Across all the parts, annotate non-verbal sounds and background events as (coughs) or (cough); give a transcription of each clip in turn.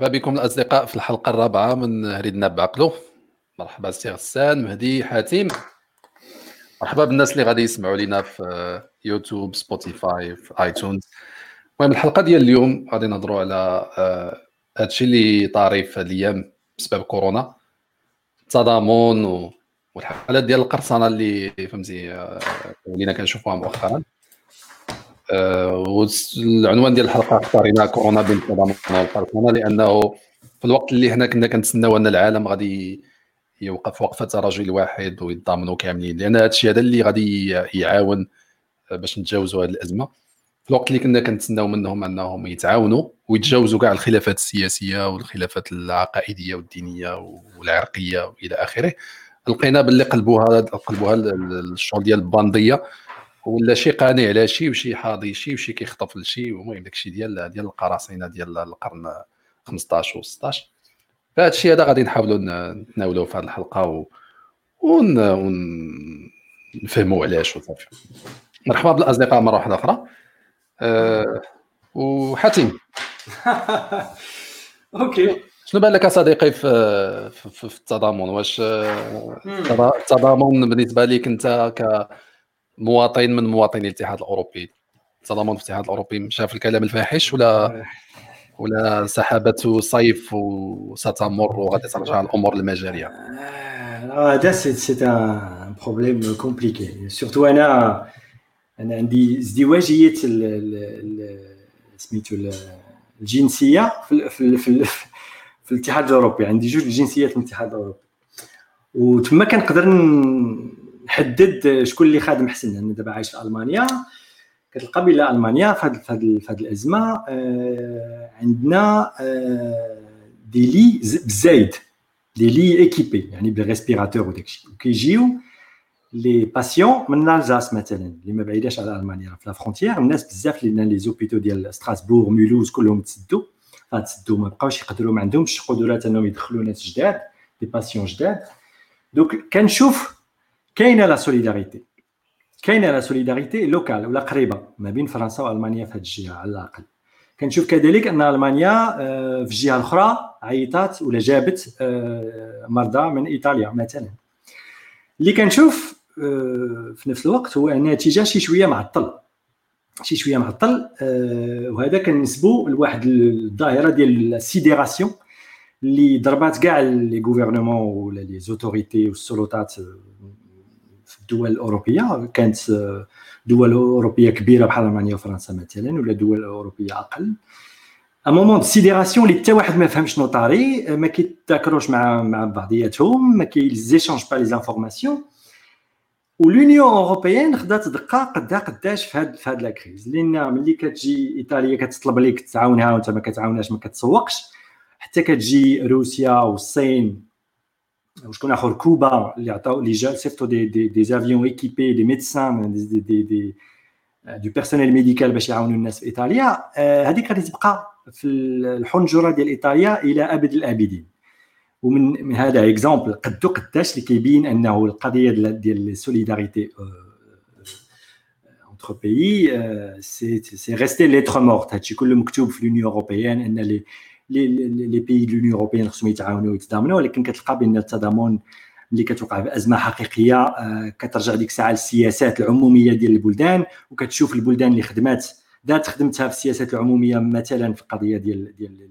مرحبا بكم الأصدقاء في الحلقة الرابعة من ريدنا بعقلو مرحبا سي غسان مهدي حاتم. مرحبا بالناس اللي غادي يسمعوا لينا في YouTube Spotify في iTunes. المهم الحلقة ديال اليوم غادي نهضروا على آه، هادشي اللي طاري في الأيام بسبب كورونا. التضامن والحالات ديال القرصنة اللي فهمتي آه، ولينا كنشوفوها مؤخرا. والعنوان ديال الحلقة اختارينا كورونا بين والقرصنه لأنه في الوقت اللي حنا كنا كنتسناو أن العالم غادي يوقف وقفة رجل واحد ويتضامنوا كاملين لأن هذا الشيء هذا اللي غادي يعاون باش نتجاوزوا هذه الأزمة. في الوقت اللي كنا كنتسناو منهم أنهم يتعاونوا ويتجاوزوا كاع الخلافات السياسية والخلافات العقائدية والدينية والعرقية وإلى آخره لقينا باللي قلبوها قلبوها الشغل ديال البانديه ولا شي قانع على شي وشي حاضي شي وشي كيخطف لشي المهم داكشي ديال ديال القراصنة ديال القرن 15 و 16 فهذا الشيء هذا غادي نحاولوا نتناولوه في هذه الحلقة و... ون... ونفهموا علاش وصافي. مرحبا بالاصدقاء مرة واحدة أخرى. أه... وحاتم. (laughs) أوكي. شنو بان لك صديقي في في, في التضامن؟ واش التضامن بالنسبة لك أنت كمواطن من مواطني الاتحاد الأوروبي. التضامن في الاتحاد الأوروبي. مشى في الكلام الفاحش ولا ولا سحابة صيف وستمر وغادي ترجع الأمور للمجارية؟ هذا c'est un problème compliqué surtout أنا أنا عندي ازدواجية سميتو الجنسية في في في, في الاتحاد الأوروبي. عندي جوج جنسيات في الاتحاد الأوروبي. وتما كنقدر نحدد شكون اللي خادم حسن أنا دابا عايش في ألمانيا. كتلقى بلا ألمانيا في هذه الأزمة آه، عندنا آه، des lits بزايد. des lits équipés يعني بال respirateurs وداكشي وكيجيو les patients من الزاس مثلا اللي ما بعيداش على ألمانيا في la frontière الناس بزاف اللي les hôpitaux ديال ستراسبورغ ميلوز كلهم تسدوا تسدوا ما بقاوش يقدروا ما عندهمش قدرات إنهم يدخلوا ناس جداد des patients جداد. donc كنشوف كاينة la solidarité. كاينة la solidarité locale ولا قريبة ما بين فرنسا وألمانيا في هذه الجهة على الأقل. كنشوف كذلك أن ألمانيا آه، في الجهة الأخرى عيطات ولا جابت آه، مرضى من إيطاليا مثلا. اللي كنشوف آه، في نفس الوقت هو أن الاتجاه شي شوية معطل شي شوية معطل وهذا كنسبو لواحد الظاهره ديال ال sidération اللي ضربات كاع les gouvernements ولا les autorités والسلطات الدول الأوروبية كانت دول أوروبية كبيرة بحال ألمانيا وفرنسا مثلا ولا دول أوروبية أقل. un moment de sidération اللي حتى واحد ما فهم شنو طاري ما كيتاكروش مع مع بعضياتهم ما كي échangent pas les informations و l'Union européenne خدات دقة قدا قداش في هاد في هاد la crise لأن ملي كتجي إيطاليا كتطلب لك تعاونها وإنت ما كتعاونهاش ما كتسوقش. حتى كتجي روسيا والصين وشكون اخر كوبا اللي عطاو اللي جا صيفطوا des des des avions équipés des médecins des des des du personnel médical باش يعاونوا الناس في ايطاليا هذيك غادي تبقى في الحنجره ديال ايطاليا إلى ابد الابدين ومن من هذا exemple قدو قداش اللي كيبين انه القضية ديال ال solidarité entre pays c'est c'est resté lettre morte هادشي كله مكتوب في l'Union européenne ان les les pays de l'Union européenne خصهم يتعاونوا ويتضامنوا ولكن كتلقى بأن التضامن ملي كتوقع في ازمه حقيقية آه، كترجع ديك الساعة للسياسات العمومية ديال البلدان وكتشوف البلدان اللي خدمات ذات خدمتها في السياسات العمومية مثلا في القضية ديال ديال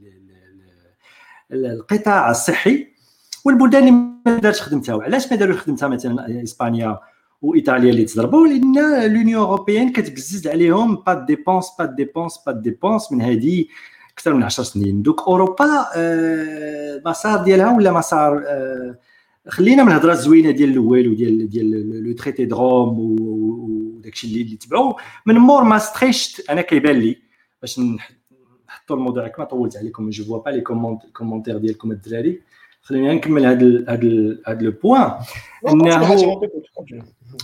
القطاع الصحي والبلدان اللي ما دارتش خدمتها. وعلاش ما داروش خدمتها مثلا إسبانيا وإيطاليا اللي تضربوا؟ لأن l'Union européenne كتبزز عليهم pas de dépenses pas de dépenses pas de dépenses من هذه أكثر من 10 سنين. donc أوروبا المسار آه، ديالها ولا مسار آه، خلينا من الهضره الزوينه ديال الأول وديال ديال le traité de Rome وداكشي اللي, اللي تبعوا من مور ماستريشت أنا كيبان لي باش نحطوا الموضوع كما طولت عليكم je vois pas les commentaires ديالكم الدراري. خلينا نكمل هذا هذا هذا le point. إنه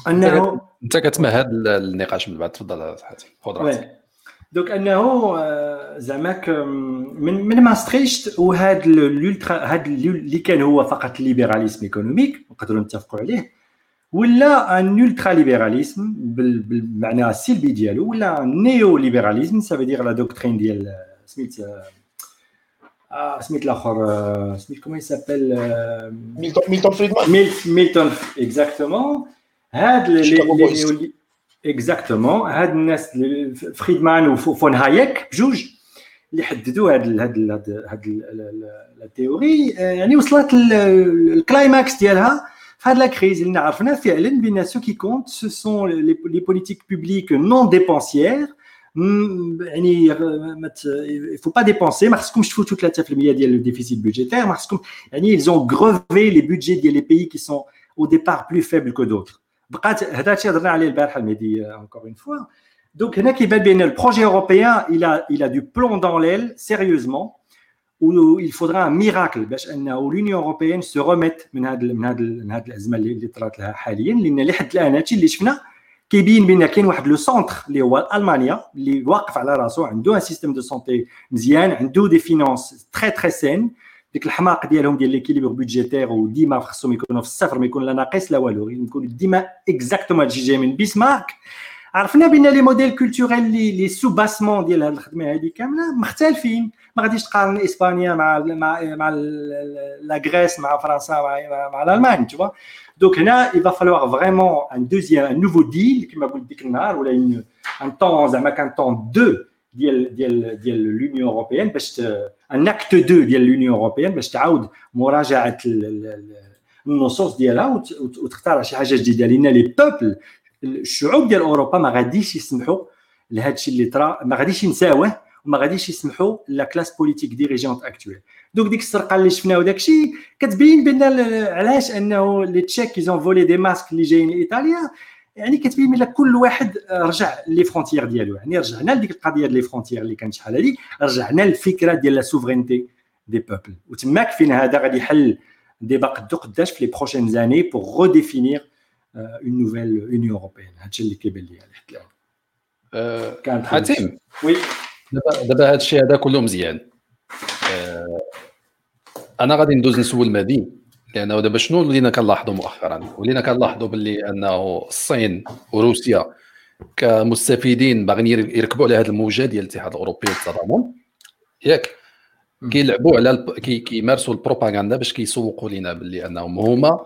إنه أنت كتمهد النقاش من بعد تفضل خذ راحتك. Donc انه زعما من من ماستريشت وهذا ال ultra هذا اللي كان هو فقط libéralisme économique نقدروا نتفقوا عليه ولا un ultra libéralisme بالمعنى السلبي ديالو ولا néo libéralisme ça veut dire la doctrine ديال سميتو Ah, سميتو لاخر, euh, سميتو, comment il s'appelle euh, Milton, Milton Friedman. Milton, exactement. هاد exactement هاد الناس فريدمان وفون هايك بجوج اللي حددوا هاد هاد هاد ال théorie يعني وصلت ال climax ديالها في هاد la crise اللي عرفنا فعلا بان ce qui compte ce sont les politiques publiques non dépensières يعني ما faut pas dépenser. ما خصكمش تفوتوا 3% ديال le déficit budgétaire ما خصكم يعني ils ont grevé les budgets ديال les pays qui sont au départ plus faibles que d'autres. بقات هذا الشيء هضرنا عليه البارحة المهدي encore une fois. Donc هنا كيبان بأن ال projet européen il a il a du plomb dans l'aile sérieusement où il faudra un miracle باش انه l'Union européenne se remette من هذا من هذا من هذه الأزمة اللي طرات لها حاليا لأن لحد الآن هادشي اللي شفنا كيبين بأن كاين واحد le centre اللي هو ألمانيا اللي واقف على راسو عنده un système de santé مزيان عنده des finances très très saines ديك الحماق ديالهم ديال l'équilibre budgétaire وديما خصهم يكونوا في الصفر ما يكون لا ناقص لا والو. يكونوا ديما exactement هادشي جاي من بيسمارك عرفنا بأن les modèles culturels les les soubassements ديال هاد الخدمة هادي كاملة مختلفين. ما غاديش تقارن إسبانيا مع مع مع la Grèce مع فرنسا مع, مع الالمان tu vois. Donc là, il va falloir vraiment un deuxième, un nouveau deal, المهدي ou un temps, un temps 2 de l'Union européenne, un acte 2 de l'Union européenne, باش تعاود مراجعة النصوص ديالها وتختار شي حاجة جديدة. لأن les peuples الشعوب ديال أوروبا ما غاديش يسمحوا لهذا الشيء اللي طرا ما غاديش ينساوه وما غاديش يسمحوا la classe politique dirigeante actuelle Donc ديك السرقة اللي شفنا وداك الشيء كتبين بأن علاش أنه les Tchèques qui ont volé des masques اللي جايين ايطاليا يعني كتبين بان كل واحد رجع les frontières ديالو. يعني رجعنا لديك القضية ديال les frontières اللي كانت شحال هذه رجعنا للفكرة ديال la souveraineté des peuples وتماك فين هذا غادي يحل débat قدو قداش في les prochaines années pour redéfinir une nouvelle Union européenne هادشي اللي كيبان لي حتى الآن. كانت حاتم. Oui. دابا دابا هذا الشيء هذا كله مزيان. أه أنا غادي ندوز نسول مهدي. لأنه دابا شنو ولينا كنلاحظوا مؤخرا ولينا كنلاحظوا باللي أنه الصين وروسيا كمستفيدين باغيين يركبوا على هذه الموجة ديال الاتحاد الأوروبي والتضامن ياك كيلعبوا على كيمارسوا البروباغندا باش كيسوقوا لنا باللي أنهم هما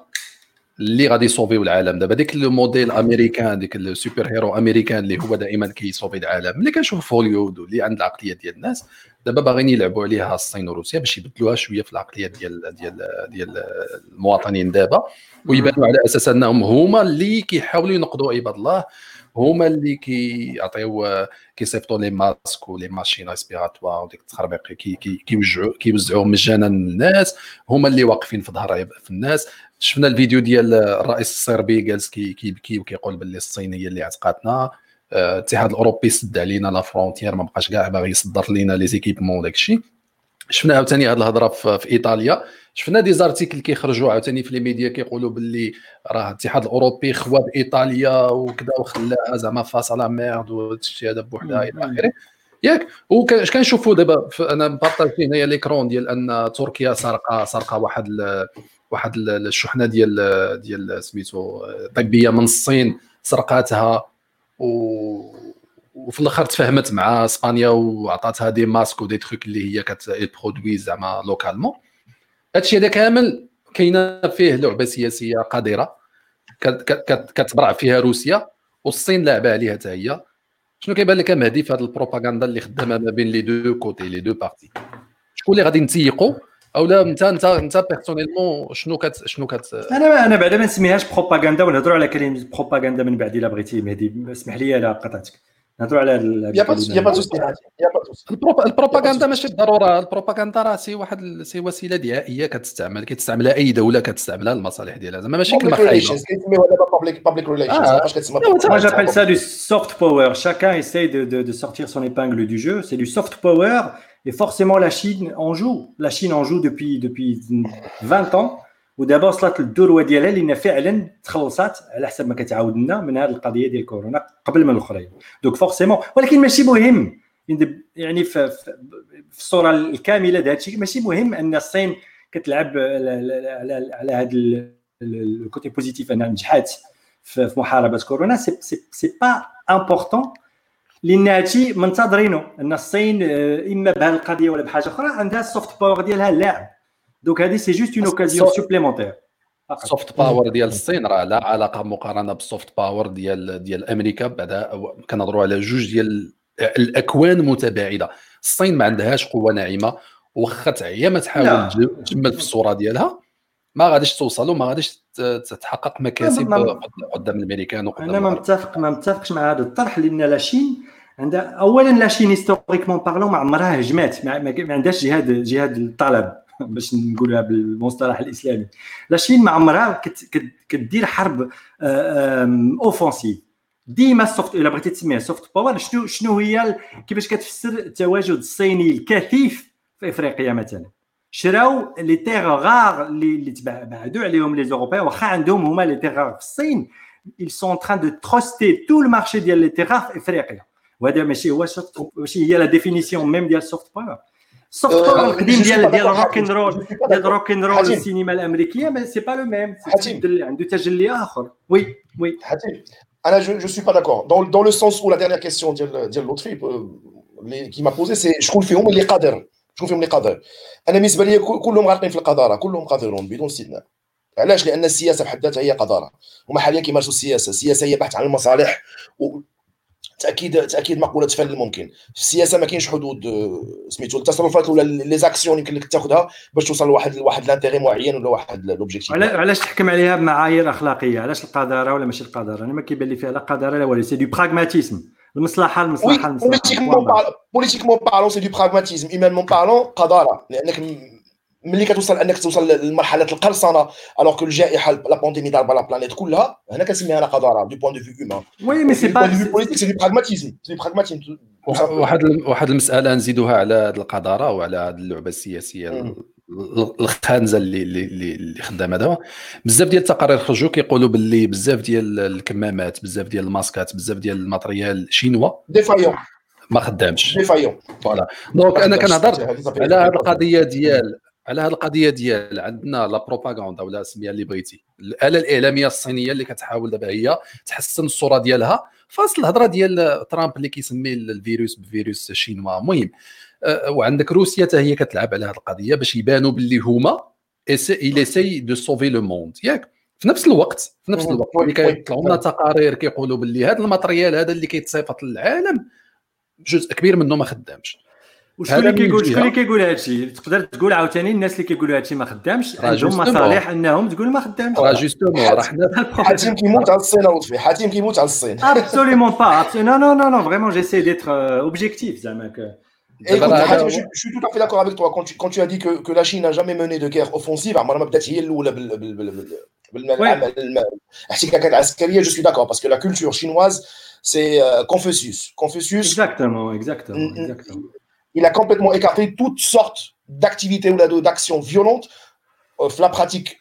اللي غادي يصوفيو العالم. دابا ديك ال modèle américain ديك ال super héros américain اللي هو دائما كيصوفي العالم اللي كنشوف هوليوود واللي عند العقلية ديال الناس. دابا باغيين يلعبوا عليها الصين وروسيا باش يبدلوها شوية في العقلية ديال ديال ديال المواطنين دابا. ويبانوا على أساس أنهم هما اللي كيحاولوا ينقضوا عباد الله هما اللي كيعطيو كيصيفطوا لي ماسك ولي ماشين ريسبيراتوار وديك التخربيق كيوزعوا مجانا للناس هما اللي واقفين في ظهر في الناس. شفنا الفيديو ديال الرئيس الصربي جالس كيبكي وكيقول باللي الصين هي اللي عتقاتنا. الاتحاد الأوروبي سد علينا la frontière ما بقاش كاع باغي يصدر لينا les équipements وداك الشيء. شفنا عاوتاني هذه الهضرة في إيطاليا. شفنا des articles كيخرجوا عاوتاني في les médias كيقولوا باللي راه الاتحاد الأوروبي خوا ب إيطاليا وكذا وخلاها زعما face à la merde وهادشي هذا بوحدها إلى آخره. ياك وكاش كنشوفوا دابا أنا partagé هنايا l'écran ديال أن تركيا سرقه سرقه واحد واحد الشحنة ديال ديال سميتو طبيه من الصين سرقاتها و وفي الآخر تفاهمت مع إسبانيا وعطاتها des masques و des trucs اللي هي كتبرودوي زعما localement هادشي هذا كامل كاينة فيه لعبة سياسية قادرة. كتبرع فيها روسيا والصين لاعبه عليها حتى هي. شنو كيبان لك مهدي في هذه البروباغندا اللي خدامة ما بين les deux côtés les deux parties؟ شكون اللي غادي نتيقوا أو لا انت انت أنت personnellement شنو كت شنو كت أنا أنا بعدا ما نسميهاش بروباغندا ونهضروا على كلمة بروباغندا من بعد الا بغيتي مهدي اسمح لي على قطعتك. نهضروا على يا با البروباغندا ماشي بالضرورة البروباغندا راه سي واحد سي وسيلة دعائيه كتستعمل كتستعملها أي دولة كتستعملها للمصالح ديالها زعما ماشي كلمة خايبة كيسميوها دابا public public relations فاش كتسمى Moi j'appelle ça du soft power. Chacun essaye de, de, de sortir son épingle du jeu. C'est du soft power et forcément la Chine en joue. La Chine en joue depuis, depuis 20 ans. ودابا وصلت للذروه ديالها لأن فعلا تخلصات على حسب ما كتعاود لنا من هذه القضية ديال كورونا قبل من الأخرين. Donc forcément ولكن ماشي مهم. يعني في, في الصورة الكاملة هذا الشيء ماشي مهم أن الصين كتلعب على على هذا ال côté positif أنها نجحات في محاربة كورونا. c'est c'est pas important لأن هادشي منتظرينه أن الصين آه، إما بهذه القضية ولا بحاجة أخرى عندها ال soft power ديالها اللاعب donc هذه c'est juste une occasion supplémentaire ال soft power ديال الصين راه لا علاقة مقارنة بال soft power ديال ديال أمريكا. بعدا كنهضروا على جوج ديال الأكوان متباعدة. الصين ما عندهاش قوة ناعمة واخا تعيا ما تحاول تجمل في الصورة ديالها. ما غاديش توصل وما غاديش تحقق مكاسب قدام الأمريكان وقدام أنا ما متفق ما متفقش مع هذا الطرح لأن la Chine عندها اولا la Chine historiquement parlant ما عمرها هجمات ما, عندهاش جهاد جهاد الطلب. (laughs) باش نقولها بالمصطلح الإسلامي. la Chine ما عمرها كدير حرب offensive ديما ال soft إلا بغيتي تسميها soft power شنو شنو هي كيفاش كتفسر التواجد الصيني الكثيف في إفريقيا مثلا؟ شراو les terres rares اللي تبعدوا عليهم les Européens واخا عندهم هما les terres في الصين ils sont en train de truster tout le marché ديال les terres في إفريقيا. وهذا ماشي هو ماشي هي la définition même ديال ال soft power ال soft power القديم ديال ديال rock and roll ديال rock and roll السينما الامريكيه mais c'est pas le même عنده تجلي اخر oui oui حاتم أنا je suis pas d'accord dans dans le sens où la dernière question ديال ديال لطفي qui m'a posée c'est شكون فيهم اللي قادر شكون فيهم اللي قادر أنا بالنسبة لي كلهم غارقين في القذاره كلهم قادرون بدون استثناء علاش لأن السياسة بحد ذاتها هي قذاره هما حاليا كيمارسوا السياسة السياسة هي بحث عن المصالح تاكيد تأكيد مقولة فن الممكن في السياسة ما كاينش حدود سميتو التصرفات ولا les actions يمكن لك تاخذها باش توصل لواحد لواحد l'intérêt معين ولا واحد l'objectif علاش تحكم عليها بمعايير أخلاقية؟ علاش القذاره ولا ماشي القذاره أنا ما كيبان لي فيها لا قذاره لا والو. c'est du pragmatisme المصلحه المصلحه المصلحة. politiquement parlant c'est du pragmatisme humainement parlant قذاره لأنك ملي كتوصل انك توصل لمرحلة القرصنة alors que الجائحة la pandémie ضاربة la planète كلها هنا كنسميها أنا قذاره du point de vue humain oui mais c'est pas politique c'est du pragmatisme c'est du pragmatisme واحد واحد المسألة نزيدوها على هذه القذاره وعلى هذه اللعبة السياسية الخانزه اللي اللي اللي خدامة دابا. بزاف ديال التقارير خرجوا كيقولوا باللي بزاف ديال الكمامات بزاف ديال ال masqueات بزاف ديال ال matériel chinois défaillant ما خدامش. défaillant voilà donc أنا كنهضر على هذه القضية. ديال على هذه القضية ديال عندنا la propagande ولا سميها اللي بغيتي. الآلة الإعلامية الصينية اللي كتحاول دابا هي تحسن الصورة ديالها فاصل الهضرة ديال ترامب اللي كيسمي الفيروس ب virus chinois. المهم أه، وعندك روسيا حتى هي كتلعب على هذه القضية باش يبانوا باللي هما ils essaient de sauver le monde ياك؟ في نفس الوقت في نفس الوقت. اللي كيطلعوا لنا تقارير كيقولوا باللي هذا ال matériel هذا اللي كيتصيفط للعالم جزء كبير منه ما خدامش. وشكون اللي كيقول شكون اللي كيقول هذا الشيء تقدر تقول عاوتاني الناس اللي كيقولوا هذا الشيء ما خدامش عندهم مصالح انهم تقول ما خدامش راه justement راه حنا حاتم كيموت على الصين لطفي حاتم كيموت على الصين absolument pas non non non non vraiment j'essaie d'être objectif زعما Écoute, Hatim, je, je, suis tout à fait d'accord avec toi. Quand tu, quand tu as dit que, que la Chine n'a jamais mené de guerre offensive, peut-être je suis d'accord, parce que la culture chinoise, c'est euh, Confucius. Confucius. Exactement, exactement. exactement il a complètement écarté toutes sortes d'activités ou d'actions violentes euh, la pratique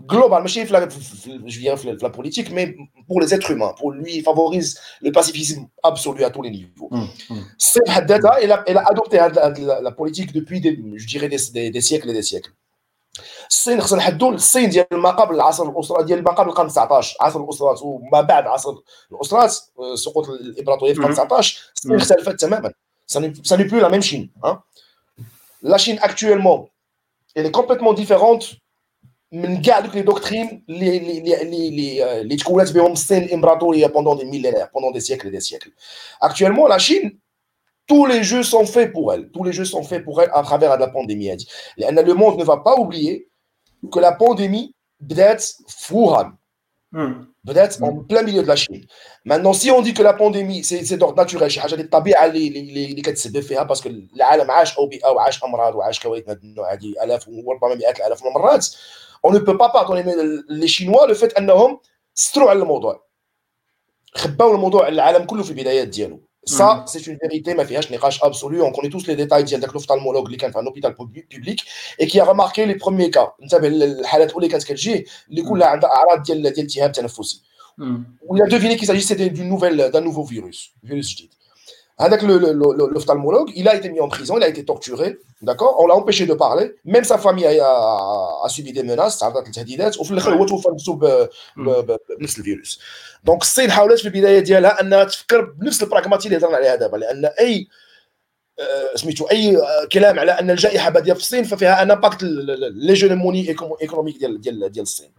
globale, je viens la politique, mais pour les êtres humains. Pour lui, il favorise le pacifisme absolu à tous les niveaux. Mmh, mmh. C'est Haddada, il a, il a adopté la, politique depuis, des, je dirais, des, des, siècles et des siècles. الصين خصنا نحدوا الصين ديال ما قبل العصر الاسره ديال ما قبل القرن 19 عصر الاسرات وما بعد عصر الاسرات سقوط الامبراطوريه في القرن 19 الصين اختلفت تماما Ça n'est plus la même Chine. Hein. La Chine, actuellement, elle est complètement différente من كاع les doctrines les les les les تكونات بهم الصين الامبراطوريه pendant des millénaires pendant des siècles et des siècles actuellement la Chine tous les jeux sont faits pour elle tous les jeux sont faits pour elle à travers la pandémie le monde ne va pas oublier que la pandémie بدات في Wuhan Peut-être en plein milieu de la Chine. Maintenant, si on dit que la pandémie, c'est d'ordre naturel, parce que العالم عاش أوبئة وعاش أمراض وعاش كوارث هذه آلاف وربما مئات الآلاف من المرات on ne peut pas pardonner les Chinois le fait أنهم ستروا على الموضوع خباو الموضوع العالم كله في البدايات ديالو Ça, c'est une vérité, ma fille H absolue. On connaît tous les détails d'un l'ophtalmologue qui un hôpital public et qui a remarqué les premiers cas. Vous le les cas qu'elle là, a deviné qu'il s'agissait d'une nouvelle, d'un nouveau virus, virus. Avec l'ophtalmologue, il a été mis en prison, il a été torturé, d'accord? On l'a empêché de parler. Même sa famille a, a, a subi des menaces, وفي الآخر هو توفى بنفس الفيروس. دونك الصين حاولت في البدايه ديالها انها تفكر بنفس البراغماتي اللي هضرنا عليها دابا لأن اي سميتو اي كلام على ان الجائحه باديه في الصين ففيها ان امباكت ليجونيموني ايكونوميك ديال ديال ديال الصين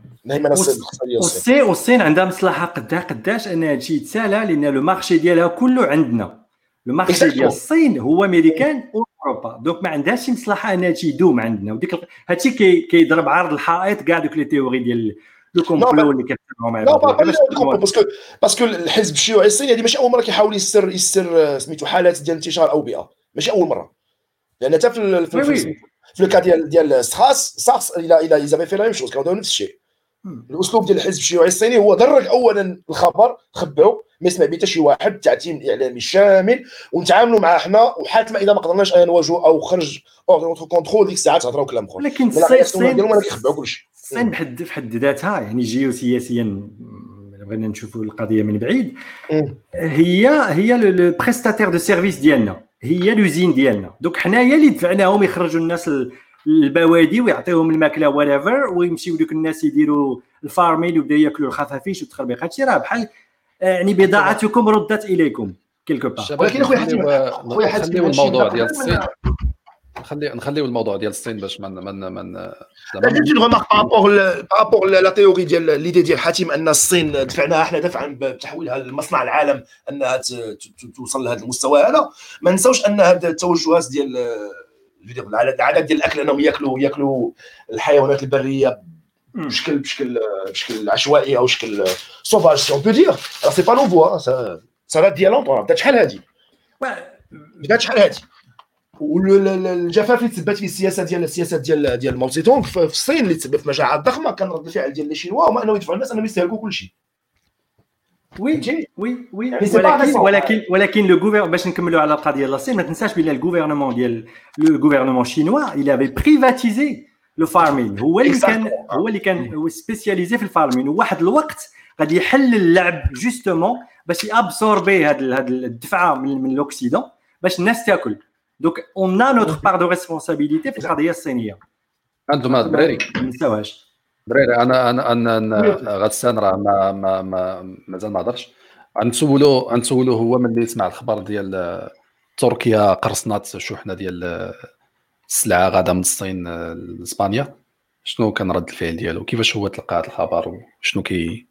والصين والصين عندها مصلحه قدها قداش ان هادشي يتسالى لأن لو مارشي ديالها كله عندنا لو مارشي ديال الصين هو امريكان اوروبا دونك ما عندهاش شي مصلحه ان هادشي يدوم عندنا وديك هادشي كي كيضرب عرض الحائط كاع دوك لي تيوري ديال لو كومبلو اللي كيفهموا معايا باسكو باسكو الحزب الشيوعي الصيني هذه ماشي اول مره كيحاول يسر يسر سميتو حالات ديال انتشار اوبئه ماشي اول مره لأن حتى في في, في, الكا ديال ديال سخاس ساس إلى إلى ايزافي في لا ميم شوز كانوا نفس الشيء الاسلوب ديال الحزب الشيوعي الصيني هو درج اولا الخبر خبعوا ما يسمع به شي واحد تعتيم إعلامي شامل ونتعاملوا معاه حنا وحالة ما إذا ما قدرناش نواجهوا أو خرج اوغ كونترول ديك الساعات تهضروا كلام آخر. لكن الصين كيخبعوا كل شيء الصين بحد في حد ذاتها يعني جيوسياسيا بغينا نشوفوا القضية من بعيد. هي هي لو بريستاتير دو سيرفيس ديالنا. هي لوزين ديالنا. دوك حنايا اللي دفعناهم يخرجوا الناس البوادي ويعطيهم الماكلة وريفر ويمشيو دوك الناس يديروا الفارمين ويبداو ياكلوا الخفافيش والتخربيق هادشي راه بحال يعني بضاعتكم ردت إليكم كيلكو بار ولكن اخويا حاتم اخويا حاتم الموضوع ديال الصين. نخلي نخليو الموضوع ديال الصين باش من من من لا درت اون ريمارك بارابور بارابور لا تيوري ديال l'idée ديال حاتم أن الصين دفعناها إحنا دفعا بتحويلها لمصنع العالم أنها توصل لهذا المستوى هذا. ما نساوش أن هذا التوجهات ديال العادات ديال الأكل أنهم ياكلوا يأكلوا الحيوانات البرية بشكل بشكل بشكل عشوائي أو بشكل sauvage c'est on peut dire c'est pas nouveau ça date ديال longtemps بدات شحال هادي بدات شحال هادي والجفاف اللي تثبت فيه السياسة ديال السياسات ديال ديال ماو تونغ في الصين اللي تسبب في مجاعات ضخمه كان رد الفعل ديال les Chinois هما انه يدفعوا الناس انهم يستهلكوا كل شيء oui oui oui ولكن ولكن ولكن le gouvern باش نكملوا على القضية ديال الصين ما تنساش بلي ال gouvernement ديال le gouvernement chinois il avait privatisé le farming. هو اللي كان هو اللي كان spécialisé في ال farming. وواحد الوقت غادي يحل اللعب justement باش ي absorber هاد هاد الدفعة من, من ال Occident باش الناس تاكل. donc on a notre part de responsabilité في القضية الصينيه أنتم الدراري ما نساوهاش دراري أنا أنا أنا غسان راه ما ما ما مازال ما هضرش. غنسولو غنسولو هو ملي سمع الخبر ديال تركيا قرصنات شحنة ديال السلعة غادا من الصين لإسبانيا. شنو كان رد الفعل ديالو؟ كيفاش هو تلقى هذا الخبر وشنو كي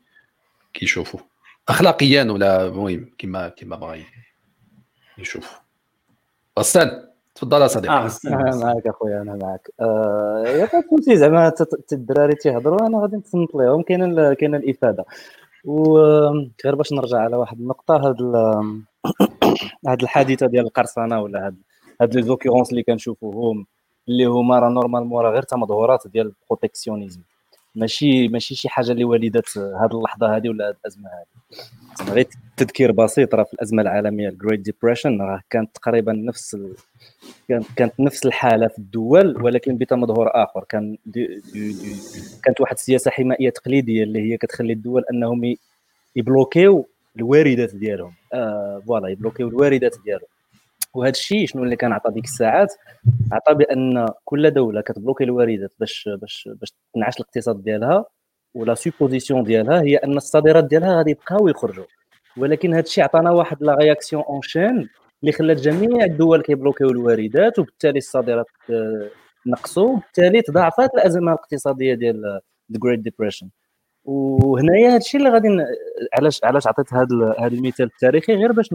كيشوفوا اخلاقيا ولا المهم كما كما بغا يشوف غسان تفضل يا صديقي. آه أنا معك أخويا أنا معك. آه يا كنتي زعما الدراري تيهضروا أنا غادي نتصنت لهم كاينة كاينة الإفادة. وغير باش نرجع على واحد النقطة هاد (coughs) هاد الحادثة ديال القرصنة ولا هاد هاد les occurrences اللي كنشوفوهم اللي هما راه normalement راه غير تمظهرات ديال ال protectionnisme ماشي ماشي شي حاجة اللي ولدت هذه اللحظة هذه ولا هذه الأزمة هذه غير تذكير بسيط راه في الأزمة العالمية ال Great Depression راه كانت تقريبا نفس ال... كانت كانت نفس الحالة في الدول ولكن بتمظهر آخر. كان دي دي دي كانت واحد السياسة حمائيه تقليدية اللي هي كتخلي الدول أنهم يبلوكيو الواردات ديالهم. آه voilà يبلوكيو الواردات ديالهم. وهذا الشيء شنو اللي كان عطى ديك الساعات عطى بأن كل دولة كتبلوكي الواردات باش باش باش تنعش الاقتصاد ديالها ولا supposition ديالها هي أن الصادرات ديالها غادي يبقاو يخرجوا ولكن هذا الشيء عطانا واحد la réaction en chaîne اللي خلات جميع الدول كيبلوكيو الواردات وبالتالي الصادرات آه، نقصوا وبالتالي تضاعفت الأزمة الاقتصادية ديال ال Great Depression وهنايا هذا الشيء اللي غادي علاش علاش عطيت هذا هذا المثال التاريخي غير باش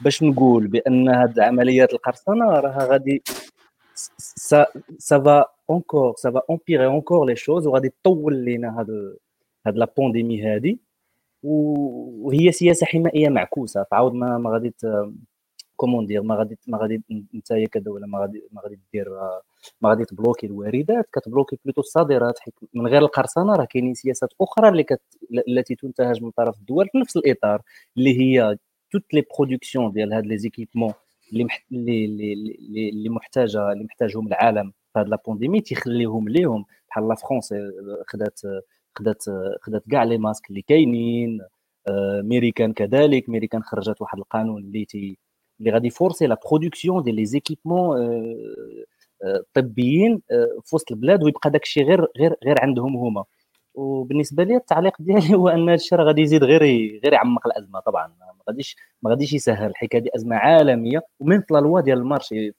باش نقول بأن هاد عمليات القرصنة راها غادي ça va encore ça va empirer encore les choses وغادي تطول لينا هاد هاد la pandémie هادي. وهي سياسة حمائيه معكوسة. فعاود ما ما غادي comment dire ما غادي ما غادي انت كدولة ما غادي ما غادي دير ما غادي تبلوكي الواردات كتبلوكي plutôt الصادرات من غير القرصنة راه كاينين سياسات أخرى اللي كت... التي تنتهج من طرف الدول في نفس الإطار اللي هي toutes les productions ديال هاد les équipements اللي اللي محتاجة اللي محتاجهم العالم في هاد la pandémie تيخليهم ليهم. بحال la France خدات خدات خدات كاع les masques اللي كاينين ميريكان كذلك. ميريكان خرجت واحد القانون اللي تي اللي غادي يفورسي la production ديال les équipements طبيين في وسط البلاد ويبقى داك الشيء غير غير غير عندهم هما. وبالنسبة لي التعليق ديالي (laughs) هو أن هذا راه غادي يزيد غير غير يعمق الأزمة طبعا. ما غاديش ما غاديش يسهل الحكاية دي أزمة عالمية. ومن في la loi ديال المارشي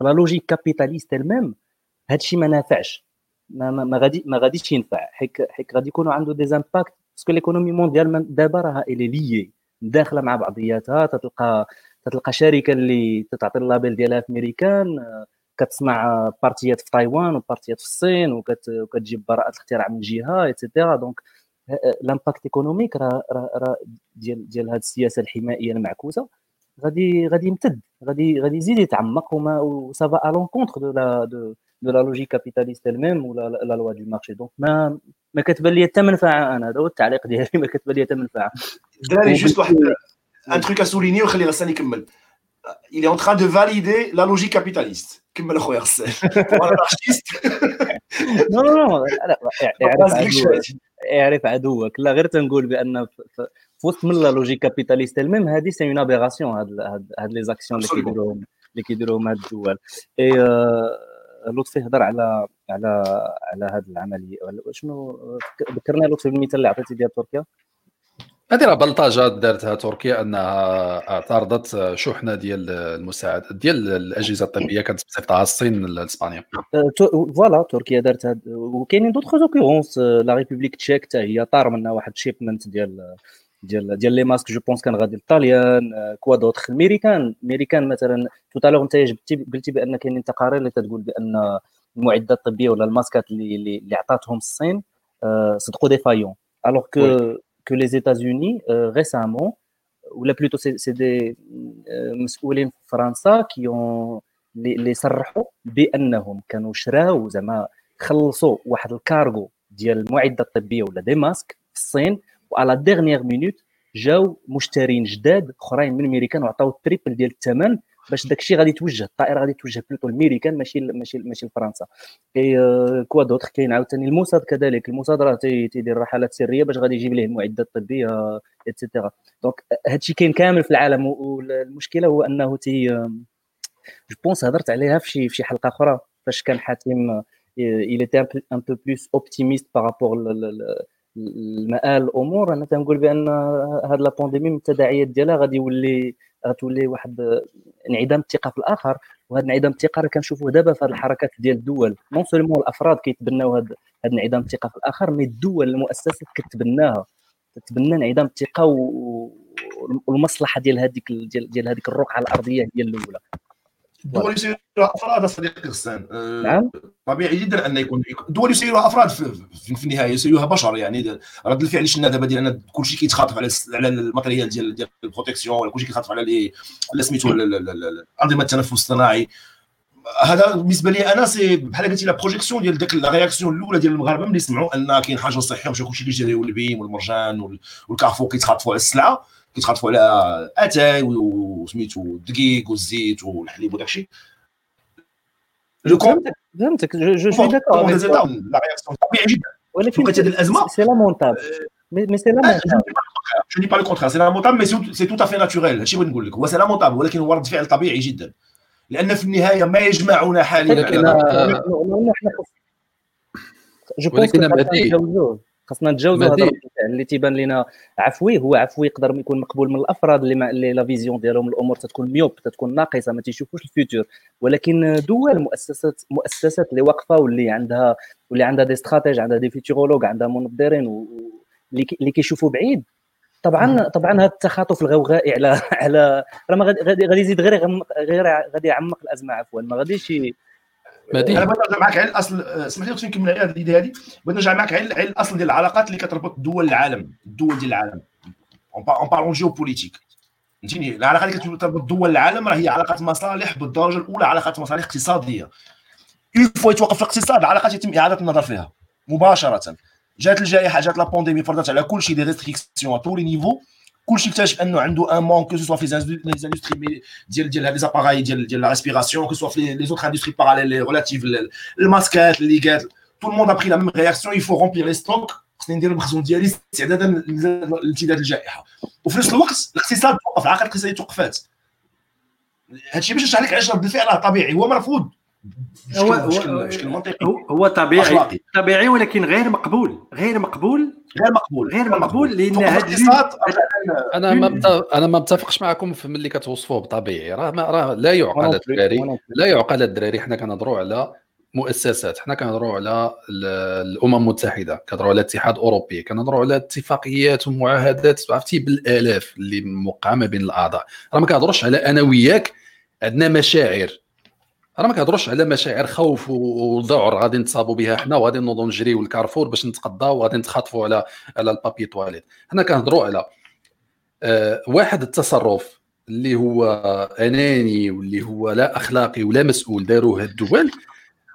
la logique capitaliste elle-même هذا الشيء ما نافعش. ما, ما, ما غادي ما غاديش ينفع. حيت حيت غادي يكونوا عنده des impacts parce que l'économie mondiale دابا راها الي ليي داخلة مع بعضياتها تتلقى تتلقى شركة اللي تعطي ال label ديالها في ميريكان كتصنع بارتيات في تايوان وبارتيات في الصين وكتجيب براءة الاختراع من جهة et cetera donc l'impact économique راه راه ديال ديال هذه السياسة الحمائيه المعكوسة غادي غادي يمتد غادي غادي يزيد يتعمق وما ça va à l'encontre de la de de la logique capitaliste elle-même ولا la loi du marché donc ما ما كتبان لي حتى منفعه أنا هذا هو التعليق ديالي ما كتبان لي حتى منفعه دراري juste واحد un truc à souligner وخلي غسان يكمل il est en train de valider la logique capitaliste. كمل أخويا غسان non non non اعرف عدوك. لا غير تنقول بأن في وسط من la logique capitaliste elle-même هذه c'est une opération هاد هاد les actions اللي كيديروهم اللي كيديروهم هاد الدول. اي لطفي هضر على على على هذه العملية. شنو ذكرنا لطفي بالمثال اللي عطيتي ديال تركيا؟ هذه راه بلطجة دارتها تركيا أنها اعترضت شحنة ديال المساعدات ديال الأجهزة الطبية كانت بصيفطها الصين لاسبانيا voilà تركيا دارت وكاينين d'autres occurrences la République tchèque حتى هي طار منها واحد shipment ديال ديال ديال les masques je pense كان غادي للطاليان quoi d'autre. الميريكان الميريكان مثلا tout à l'heure أنت جبتي قلتي بأن كاينين تقارير اللي تقول بأن المعدات الطبية ولا الماسكات اللي اللي عطاتهم الصين صدقوا défaillants alors que que les États-Unis euh, récemment, ou là plutôt c'est des مسؤولين في فرنسا qui ont اللي صرحوا بانهم كانوا شراو زعما خلصوا واحد الكارغو ديال المعده الطبيه ولا des masques في الصين وعلى dernière minute جاو مشترين جداد اخرين من امريكان وعطاو ال triple ديال الثمن باش داكشي غادي توجه الطائرة غادي توجه plutôt الميريكان ماشي ماشي ماشي لفرنسا. اي quoi d'autre كاين عاوتاني؟ الموساد كذلك. الموساد راه تيدير رحلات سرية باش غادي يجيب ليه المعدات الطبية et cetera donc هادشي كاين كامل في العالم والمشكلة هو أنه تي je pense هضرت عليها في شي في شي حلقة أخرى فاش كان حاتم il était un peu plus optimiste par rapport المآل الأمور. أنا تنقول بأن هاد la pandémie من التداعيات ديالها غادي يولي غتولي واحد انعدام الثقة في الآخر. وهذا انعدام الثقة راه كنشوفوه دابا في الحركات ديال الدول. non seulement الأفراد كيتبناو هذا انعدام الثقة في الآخر mais الدول المؤسسات كتبناها. تتبنى انعدام الثقة والمصلحة ديال هذيك ديال, ديال هذيك الرقعة الأرضية هي الأولى. الدول يسيرها أفراد صديقي غسان أه نعم. طبيعي جدا أن يكون الدول يسيرها أفراد في, في النهاية يسيروها بشر يعني. رد الفعل شفنا دابا ديال ان كلشي كيتخاطف على على ال matériel ديال ديال ال protection ولا كلشي كيتخاطف على على سميتو أنظمة التنفس الصناعي. هذا بالنسبة لي أنا c'est بحال قلتي la projection ديال ديك la réaction الأولى ديال المغاربة ملي سمعوا أن كاين حاجة صحية ومشى كلشي كيشري البيم والمرجان والكارفور كيتخاطفوا على السلعة. كيتخاطفوا على أتاي وسميتو الدقيق والزيت والحليب وداك الشيء. je فهمتك فهمتك. je suis d'accord la réaction طبيعي جدا. ولكن هذه الازمه c'est lamentable mais c'est lamentable je dis pas le contraire c'est lamentable mais c'est tout à fait naturel هادشي بغيت نقول لك هو c'est lamentable ولكن هو رد فعل طبيعي جدا. لأن في النهاية ما يجمعنا حاليا. je pense خاصنا نتجاوزوا هذا اللي تيبان لنا عفوي هو عفوي يقدر يكون مقبول من الأفراد اللي, اللي la vision ديالهم الأمور تتكون myope تتكون ناقصة ما تيشوفوش ال futur ولكن دول مؤسسات مؤسسات اللي واقفة واللي عندها واللي عندها des stratèges عندها des futurologues عندها منظرين اللي كيشوفوا بعيد. طبعا طبعا هذا التخاطف الغوغائي على على راه غادي غادي يزيد غير غير غادي يعمق الأزمة عفوا. ما غاديش مهدي أنا بغيت نرجع معك على الأصل اسمح لي نكمل على اليد هذه بغيت نرجع معك على الأصل ديال العلاقات اللي كتربط دول العالم الدول ديال العالم. en parlant géopolitique فهمتيني؟ العلاقات اللي كتربط دول العالم راه هي علاقات مصالح بالدرجة الأولى علاقات مصالح اقتصادية. une fois يتوقف الاقتصاد العلاقات يتم إعادة النظر فيها مباشرة. جات الجائحة جات لا فرضت على كل شيء des restrictions à tous les niveaux كلشي اكتشف انه عنده un manque que ce soit في les industries ديال ديال هاد les appareils ديال ديال la respiration que ce soit في les autres industries parallèles les relatives الماسكات اللي قالت tout le monde a pris la même réaction il faut remplir les stocks خصني ندير المخزون ديالي استعدادا لامتداد الجائحه وفي نفس الوقت الاقتصاد توقف العلاقات الاقتصاديه توقفات هادشي باش نشرح لك علاش رد الفعل راه طبيعي هو مرفوض هو بشكل- هو منطقي. هو- هو طبيعي أخلاقي. طبيعي ولكن غير مقبول غير مقبول غير مقبول غير مقبول لأن الاقتصاد أنا ما أنا ما متفقش معكم في ملي كتوصفوه بطبيعي. راه ما راه لا يعقل الدراري لا يعقل الدراري. حنا كنهضروا على مؤسسات حنا كنهضروا على ال- الأمم المتحدة كنهضروا على الاتحاد الأوروبي كنهضروا على اتفاقيات ومعاهدات عرفتي بالآلاف اللي موقعه ما بين الأعضاء. راه ما كنهضروش على أنا وياك عندنا مشاعر. راه ما كنهضروش على مشاعر خوف وذعر غادي نتصابوا بها حنا وغادي نوضوا نجريو للكارفور باش نتقضاو وغادي نتخاطفوا على على البابي تواليت. حنا كنهضروا على آه، واحد التصرف اللي هو أناني واللي هو لا أخلاقي ولا مسؤول داروه هاد الدول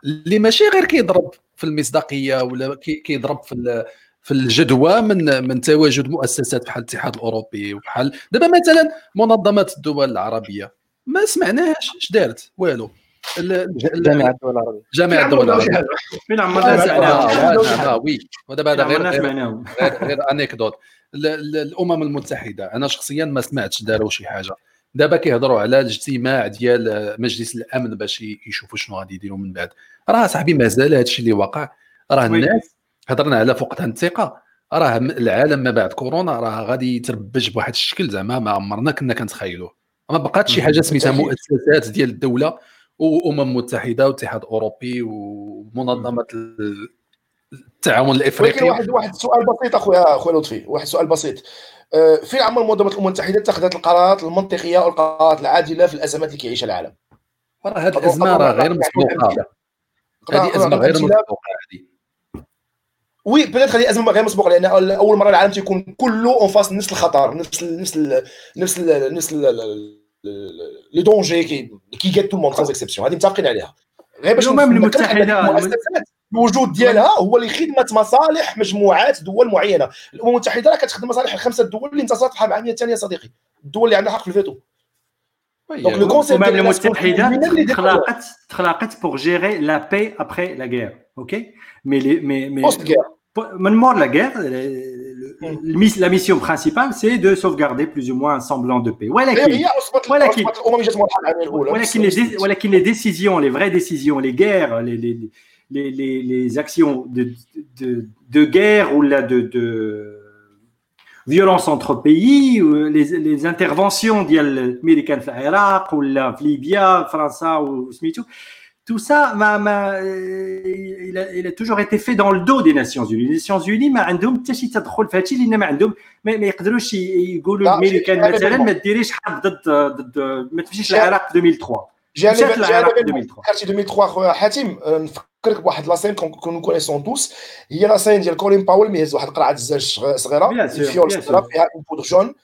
اللي ماشي غير كيضرب في المصداقية ولا كي- كيضرب في في الجدوى من من تواجد مؤسسات بحال الاتحاد الأوروبي وبحال دابا مثلا منظمة الدول العربية ما سمعناهاش اش دارت؟ والو. ال- ال- جامعة الدول العربية. جامعة الدول العربية. فين عمرنا وي. ودابا هذا غير غير انيكدوت ال- ال- الأمم المتحدة أنا شخصيا ما سمعتش داروا شي حاجة. دابا كيهضروا على الاجتماع ديال مجلس الأمن باش يشوفوا شنو غادي يديروا من بعد. راه صاحبي مازال هذا الشيء اللي وقع راه. الناس هضرنا على فقدان الثقة. راه العالم ما بعد كورونا راه غادي يتربج بواحد الشكل زعما ما عمرنا كنا كنتخيلوه. ما بقاتش شي حاجة سميتها. مؤسسات ديال الدولة وأمم متحدة واتحاد أوروبي ومنظمة ال- التعاون ولكن الافريقي واحد واحد سؤال بسيط اخويا أخويا لطفي. واحد سؤال بسيط. آه، فين عمر منظمة الأمم المتحدة اتخذت القرارات المنطقية والقرارات العادلة في الأزمات اللي كيعيشها العالم؟ راه هذه الأزمة راه غير مسبوقة. هذه أزمة غير مسبوقة هذه وي بيتيت هذه أزمة غير مسبوقة لأن أول مرة العالم تيكون كله أون فاس نفس الخطر نفس ال نفس ال نفس ال نفس ال- les dangers qui qui guettent tout le monde sans exception هذه متفقين عليها غير باش الأمم نذكر أن المتحدة- المؤسسات الوجود ديالها هو لخدمه مصالح مجموعات دول معينه الامم المتحده راه كتخدم مصالح الخمسه الدول اللي انتصرت في الحرب العالميه الثانية صديقي الدول اللي عندها حق في الفيتو donc le concept الامم ديال الناس المتحده اللي دخلوا تخلقت تخلقت pour gérer la paix après la guerre ok? Mais les mais mais post-guerre من مور la guerre le- le- la mission principale c'est de sauvegarder plus ou moins un semblant de paix ولكن هي اصبت ولكن- اصبت الامم جات من الحرب العالميه الاولى ولكن les, dé- ولكن les décisions, les vraies décisions, les guerres, les, les, les, les, les actions de, de, de guerre ou là de, de violence entre pays, ou les, les interventions ديال الامريكان في العراق ولا في ليبيا فرنسا وسميتو tout ça ما ما il a, il a toujours été fait dans le dos des Nations Unies. Les Nations Unies ما عندهم حتى شي تدخل في هادشي لأن ما عندهم ما, ما يقدروش ي- يقولوا لا، الامريكان شيء- مثلا ما ديريش حرب ضد ضد ما تمشيش شيء- العراق في 2003 جانب مشات العراق في جانب 2003 كارتي 2003 خويا حاتم أه، نفكرك بواحد لاسين كون كونيسون توس هي لاسين ديال كولين باول ميهز واحد القرعه الزاج صغ- صغيره Bien sûr, الفيول bien صغيره sûr. فيها اون بودر جون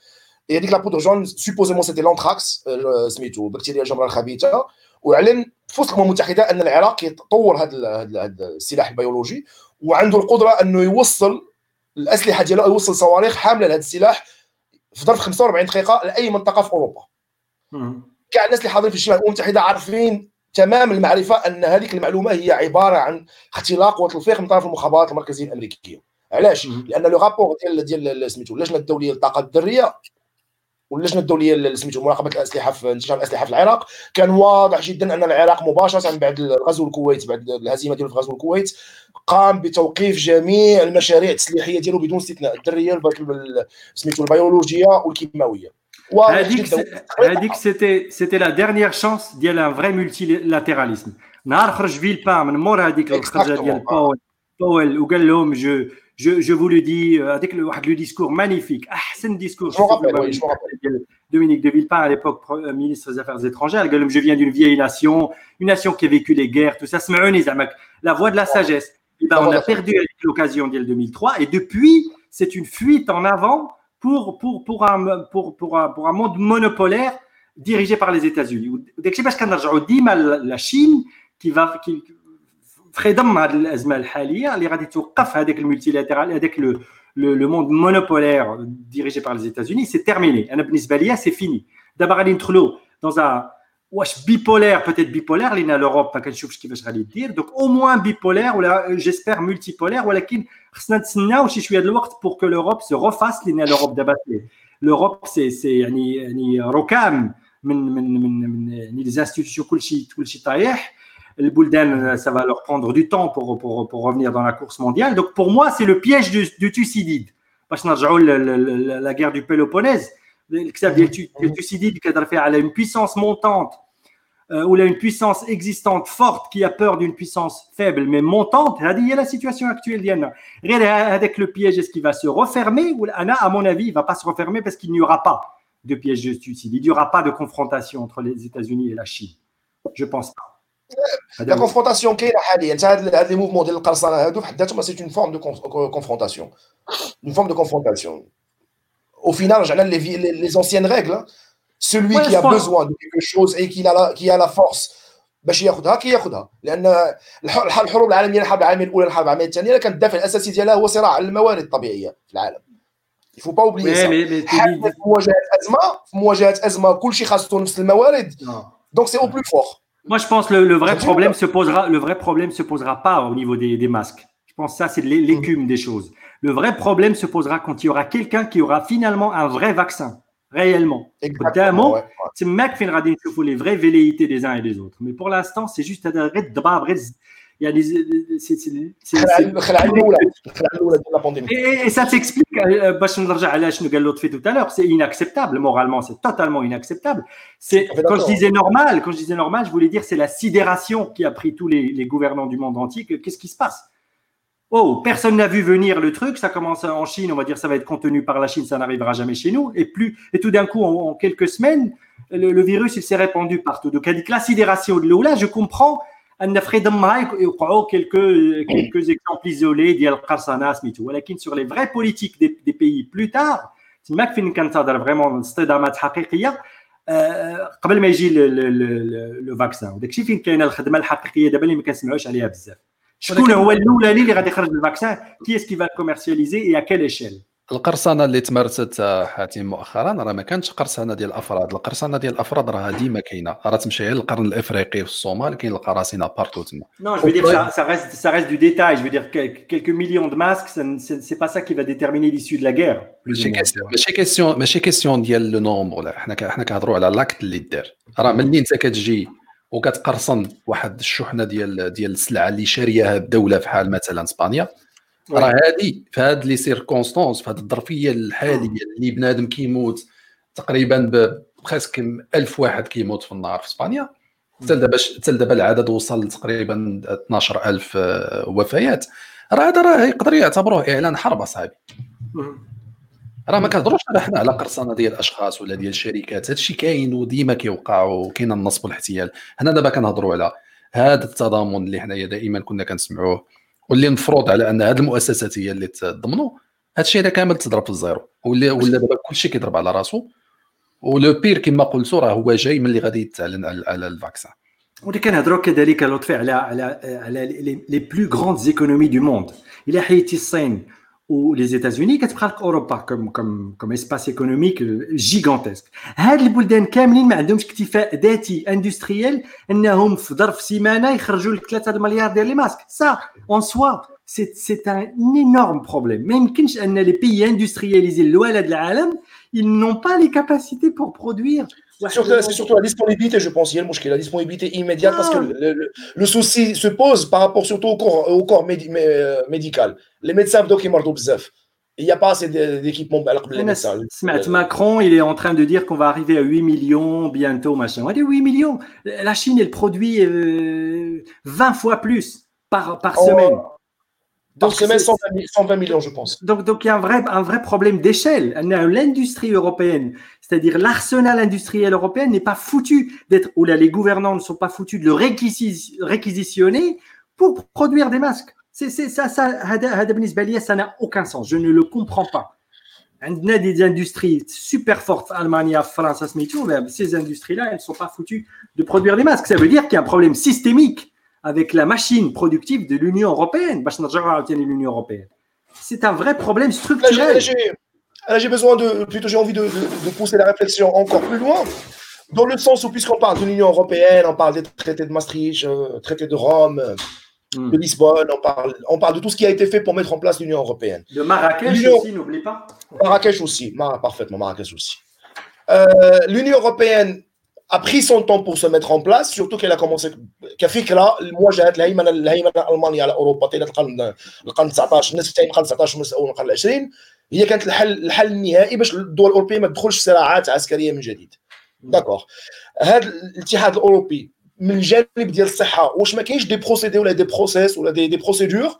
هي هذيك لا بودر جون سوبوزيمون سيتي لونتراكس أه، سميتو بكتيريا الجمره الخبيثه واعلن في وسط الأمم المتحدة أن العراق يطور هذا السلاح البيولوجي وعنده القدرة أنه يوصل الأسلحة ديالو يوصل صواريخ حاملة لهذا السلاح في ظرف 45 دقيقة لاي منطقة في أوروبا. كاع الناس اللي حاضرين في الشمال الامم المتحدة عارفين تمام المعرفة أن هذيك المعلومة هي عبارة عن اختلاق وتلفيق من طرف المخابرات المركزية الأمريكية علاش؟ لأن le rapport ديال ديال سميتو اللجنة الدولية للطاقة الذريه واللجنة الدولية اللي سميتو مراقبة الأسلحة في انتشار الأسلحة في العراق. كان واضح جدا أن العراق مباشرة بعد غزو الكويت بعد الهزيمة ديالو في غزو الكويت قام بتوقيف جميع المشاريع التسليحية ديالو بدون استثناء الذريه الب- سميتو البيولوجية والكيماوية. هذيك c'était c'était la dernière chance ديال un vrai multilatéralisme نهار خرج فيلبان من مور هذيك الخرجة ديال. باول باول وقال لهم je جو جو فو لو دي هذيك واحد لو ديسكور مانيفيك احسن ديسكور جو رابيل وي جو رابيل ديال Dominique de Villepin, à l'époque pro- ministre des Affaires étrangères, قال لهم je viens d'une vieille nation, une nation qui a vécu les guerres, tout ça. سمعوني زعما la voix de la sagesse. Et ben, La voix on de a la sagesse. perdu avec l'occasion dès le 2003 et depuis c'est une fuite en avant pour pour pour un pour pour un, pour un monde monopolaire dirigé par les États-Unis. وداك الشيء باش كنرجعوا ديما لا شين qui va qui في خدم هذه الازمه الحاليه اللي غادي توقف هذاك ال multilatéral هذاك le le, le monde monopolaire dirigé par les États-Unis, c'est terminé. أنا بالنسبة ليا c'est fini. دابا غادي ندخلوا dans un واش bipolaire peut-être bipolaire لأن l'Europe ما كنشوفش كيفاش غادي دير donc au moins bipolaire ولا j'espère multipolaire ولكن خصنا نتسناو شي شوية د الوقت pour que l'Europe se refasse لأن l'Europe دابا l'Europe c'est c'est يعني يعني ركام من من من من يعني لي انستيتيوشن كلشي كلشي طايح le Boulden, ça va leur prendre du temps pour, pour, pour revenir dans la course mondiale. Donc pour moi, c'est le piège du, du Thucydide. La, la, guerre du Péloponnèse, le Thucydide a une puissance montante euh, ou il a une puissance existante forte qui a peur d'une puissance faible mais montante. Il y a la situation actuelle. Avec le piège, est-ce qu'il va se refermer ou Anna, à mon avis, il ne va pas se refermer parce qu'il n'y aura pas de piège de Thucydide. Il n'y aura pas de confrontation entre les États-Unis et la Chine. Je pense pas. La confrontation qui est les mouvements de c'est une forme de confrontation. Une forme de confrontation. Au final, les, les, les anciennes règles, hein, celui qui a besoin de quelque chose et qui a la, qui a la force باش ياخذها كياخذها لأن الحروب العالميه الحرب العالميه الاولى الحرب العالميه الثانية كان الدافع الاساسي ديالها هو صراع على الموارد الطبيعيه في العالم il faut pas oublier ça في مواجهه ازمه في مواجهه ازمه كل شيء خاصو نفس الموارد donc c'est au plus fort Moi, je pense que le, vrai problème se posera, le vrai problème se posera pas au niveau des, masques. Je pense que ça, c'est l'écume des choses. Le vrai problème se posera quand il y aura quelqu'un qui aura finalement un vrai vaccin, réellement. Exactement. Ouais. C'est mec qui finira les vraies velléités des uns et des autres. Mais pour l'instant, c'est juste un il y a des. C'est, c'est, c'est, et, et ça s'explique, euh, tout à l'heure, c'est inacceptable moralement, c'est totalement inacceptable. Quand je disais normal, quand je disais normal, je voulais dire c'est la sidération qui a pris tous les, les gouvernants du monde entier. Qu'est-ce qui se passe? Oh, personne n'a vu venir le truc, ça commence en Chine, on va dire ça va être contenu par la Chine, ça n'arrivera jamais chez nous. Et, plus, et tout d'un coup, en, quelques semaines, le, le, virus il s'est répandu partout. Donc, la sidération de l'eau, là, je comprends quelques quelques exemples isolés ديال القرصنه سميتو. ولكن sur les vraies politiques des, des pays plus tard تماك فين كنتظر vraiment اصطدامات حقيقية؟ قبل ما يجي le vaccin وداك الشيء فين كاينة الخدمة الحقيقية دابا اللي ما كنسمعوش عليها بزاف. شكون هو الاولاني اللي غادي يخرج ال vaccin qui est-ce qui va commercialiser à quelle échelle القرصنة اللي تمارست حاتم مؤخرا راه ما كانتش قرصنة ديال الافراد القرصنة ديال الافراد راه ديما كاينة. راه تمشي غير للقرن الإفريقي في الصومال كاين القراصنة partout تما non je dirais ça reste ça reste de détail je dirais quelques millions de masques c'est pas ça qui va déterminer l'issue de la guerre ماشي question ماشي question ديال le nombre حنا حنا كنهضروا على l'acte اللي دار راه ملي انت كتجي وكتقرصن واحد الشحنه ديال ديال السلعه اللي شارياها الدولة في حال مثلا اسبانيا راه هذه في هاد les circonstances في هاد الظرفية الحالية اللي بنادم كيموت تقريبا presque 1000 واحد كيموت في النهار في إسبانيا. حتى دابا حتى دابا العدد وصل تقريبا 12000 وفيات. راه هذا راه يقدر يعتبروه إعلان حرب أصاحبي. راه ما كنهضروش حنا على قرصنة ديال الأشخاص ولا ديال الشركات. هذا الشيء كاين وديما كيوقع وكاين النصب والاحتيال. هنا دابا كنهضروا على هذا التضامن اللي حنايا دائما كنا كنسمعوه. واللي مفروض على أن هذه المؤسسات هي اللي تضمنوا هذا الشيء هذا كامل تضرب في الزيرو. ولا ولا دابا كلشي كيضرب على راسو. و le pire كما قلتوا راه هو جاي من اللي غادي يتعلن على, على ال vaccin ولي كنهضروا كذلك لطفي على على على les plus grandes économies du monde إلى حيتي الصين ou les États-Unis كتبقى اوروبا comme comme comme espace économique gigantesque? هاد البلدان كاملين ما عندهمش اكتفاء ذاتي industriel انهم في ظرف سيمانه يخرجوا لك 3 مليار ديال les masques ça en soi c'est c'est un énorme problème ما يمكنش ان les pays اندسترياليزي الاولى العالم ils n'ont pas les capacités pour produire C'est surtout, la disponibilité, je pense. Il y a le la disponibilité immédiate, parce que le, souci se pose par rapport surtout au corps, au corps euh, médical. Les médecins, donc, ils il n'y a pas assez d'équipements. Macron, il est en train de dire qu'on va arriver à 8 millions bientôt, machin. On va dire 8 millions. La Chine, elle produit 20 euh, fois plus par, par oh. semaine. Donc, semaine, 120 millions, je pense. Donc, donc il y a un vrai, un vrai problème d'échelle. L'industrie européenne, c'est-à-dire l'arsenal industriel européen n'est pas foutu d'être, ou là, les gouvernants ne sont pas foutus de le réquisitionner pour produire des masques. C'est ça, ça, ça n'a aucun sens. Je ne le comprends pas. On a des industries super fortes, Allemagne, France, ces industries-là, elles ne sont pas foutues de produire des masques. Ça veut dire qu'il y a un problème systémique avec la machine productive de l'Union européenne. l'Union européenne. C'est un vrai problème structurel. J'ai besoin de, plutôt j'ai envie de, pousser la réflexion encore plus loin, dans le sens où puisqu'on parle de l'Union européenne, on parle des traités de Maastricht, euh, traités de Rome, hmm. de Lisbonne, on parle, on parle de tout ce qui a été fait pour mettre en place l'Union européenne. De Marrakech aussi, n'oublie pas. Marrakech aussi, parfaitement, Marrakech aussi. Euh, L'Union européenne a pris son temps pour se mettre en place, surtout qu'elle a commencé كفكره لمواجهه الهيمنه الهيمنه الالمانيه على اوروبا طيله القرن القرن 19 الناس في القرن 19 أو القرن 20 هي كانت الحل الحل النهائي باش الدول الاوروبيه ما تدخلش صراعات عسكريه من جديد d'accord هذا الاتحاد الاوروبي من الجانب ديال الصحه واش ما كاينش des procédés ولا des process ولا des des procédures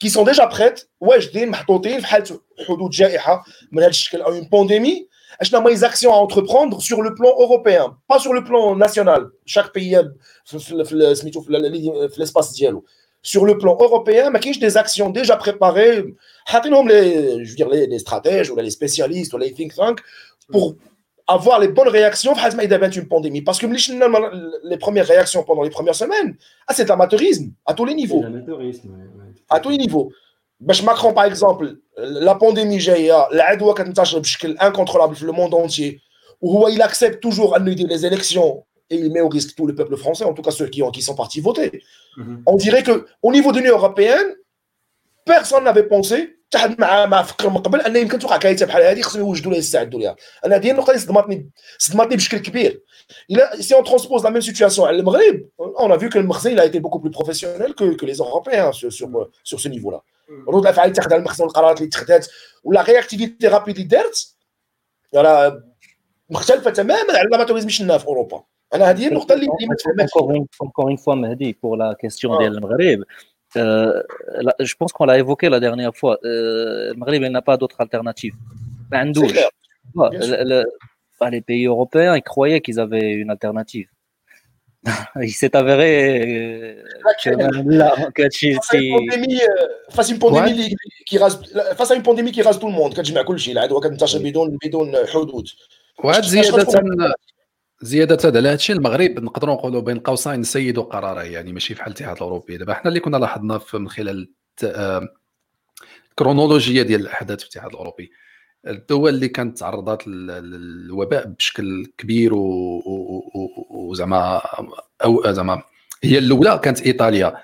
qui sont déjà prêtes واجدين محطوطين في حاله حدود جائحه من هذا الشكل أو اون بانديمي اشنا هما les actions à entreprendre sur le plan européen, pas sur le plan national. Chaque pays a l'espace dialogue. Sur le plan européen, mais y des actions déjà préparées, les, je veux dire, les, stratèges ou les spécialistes ou les think tanks pour avoir les bonnes réactions face à une pandémie. Parce que les premières réactions pendant les premières semaines, ah, c'est l'amateurisme à tous les niveaux. Ouais, à tous les niveaux. باش ماكرون par exemple la pandémie جايه العدوى كتنتشر بشكل incontrôlable في le monde il accepte toujours انه les élections et il met au risque tout le peuple français, en tout cas ceux qui, ont, sont partis voter. Mhm. On dirait que au niveau de l'Union européenne, personne n'avait pensé حتى مع مع فكر من قبل ان يمكن توقع كارثه بحال هذه خصهم يوجدوا لها يستعدوا لها أنا هذه النقطه اللي صدمتني صدمتني بشكل كبير إلا si on transpose la même situation على المغرب en vue que المخزن la été beaucoup plus professionnel que que les Européens sur sur ce niveau-là ردود الافعال اللي تاخذها المخزن والقرارات اللي اتخذت و la réactivité rapide اللي دارت راه مختلفه تماما على ال amateurisme اللي شفناه في اوروبا أنا هذه النقطه اللي ما تفهمهاش encore une fois مهدي pour la question ديال المغرب Euh, je pense qu'on l'a évoqué la dernière fois. Euh, le Maghreb n'a pas d'autre alternative. les pays européens, ils croyaient qu'ils avaient une alternative. (laughs) Il s'est avéré face à une pandémie qui rase face à une pandémie qui rase tout le monde كتجمع كل شيء العدوى كتنتشر بدون بدون حدود وهاد زياده زيادة على هذا الشيء المغرب نقدروا نقولوا بين قوسين سيدوا قراره يعني ماشي في حال الاتحاد الأوروبي. دابا حنا اللي كنا لاحظنا من خلال الكرونولوجيا ديال الأحداث في الاتحاد الأوروبي. الدول اللي كانت تعرضت للوباء بشكل كبير وزعما أو زعما هي الأولى كانت إيطاليا.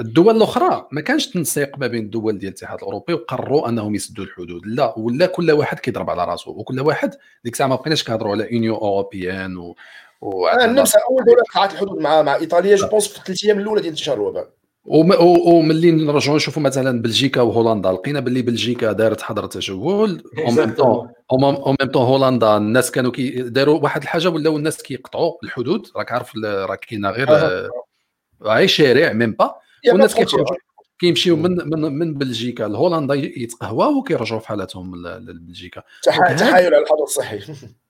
الدول الأخرى ما كانش تنسيق ما بين الدول ديال الاتحاد الأوروبي وقرروا أنهم يسدوا الحدود. لا ولا كل واحد كيضرب على راسه وكل واحد ديك الساعة ما بقيناش كنهضروا على Union européenne و, و... النمسا أول دولة قطعت الحدود مع مع إيطاليا je pense في الثلاث أيام الأولى ديال انتشار الوباء. وملي نرجعوا نشوفوا مثلا بلجيكا وهولندا لقينا باللي بلجيكا دارت حظر تجول au même temps هولندا الناس كانوا كي داروا واحد الحاجة ولاو الناس كيقطعوا الحدود. راك عارف راه كاينة غير غير شارع même pas والناس كيمشيو من من من بلجيكا. لهولندا يتقهواو وكيرجعوا في حالتهم لبلجيكا. تحايل على الحظر الصحي.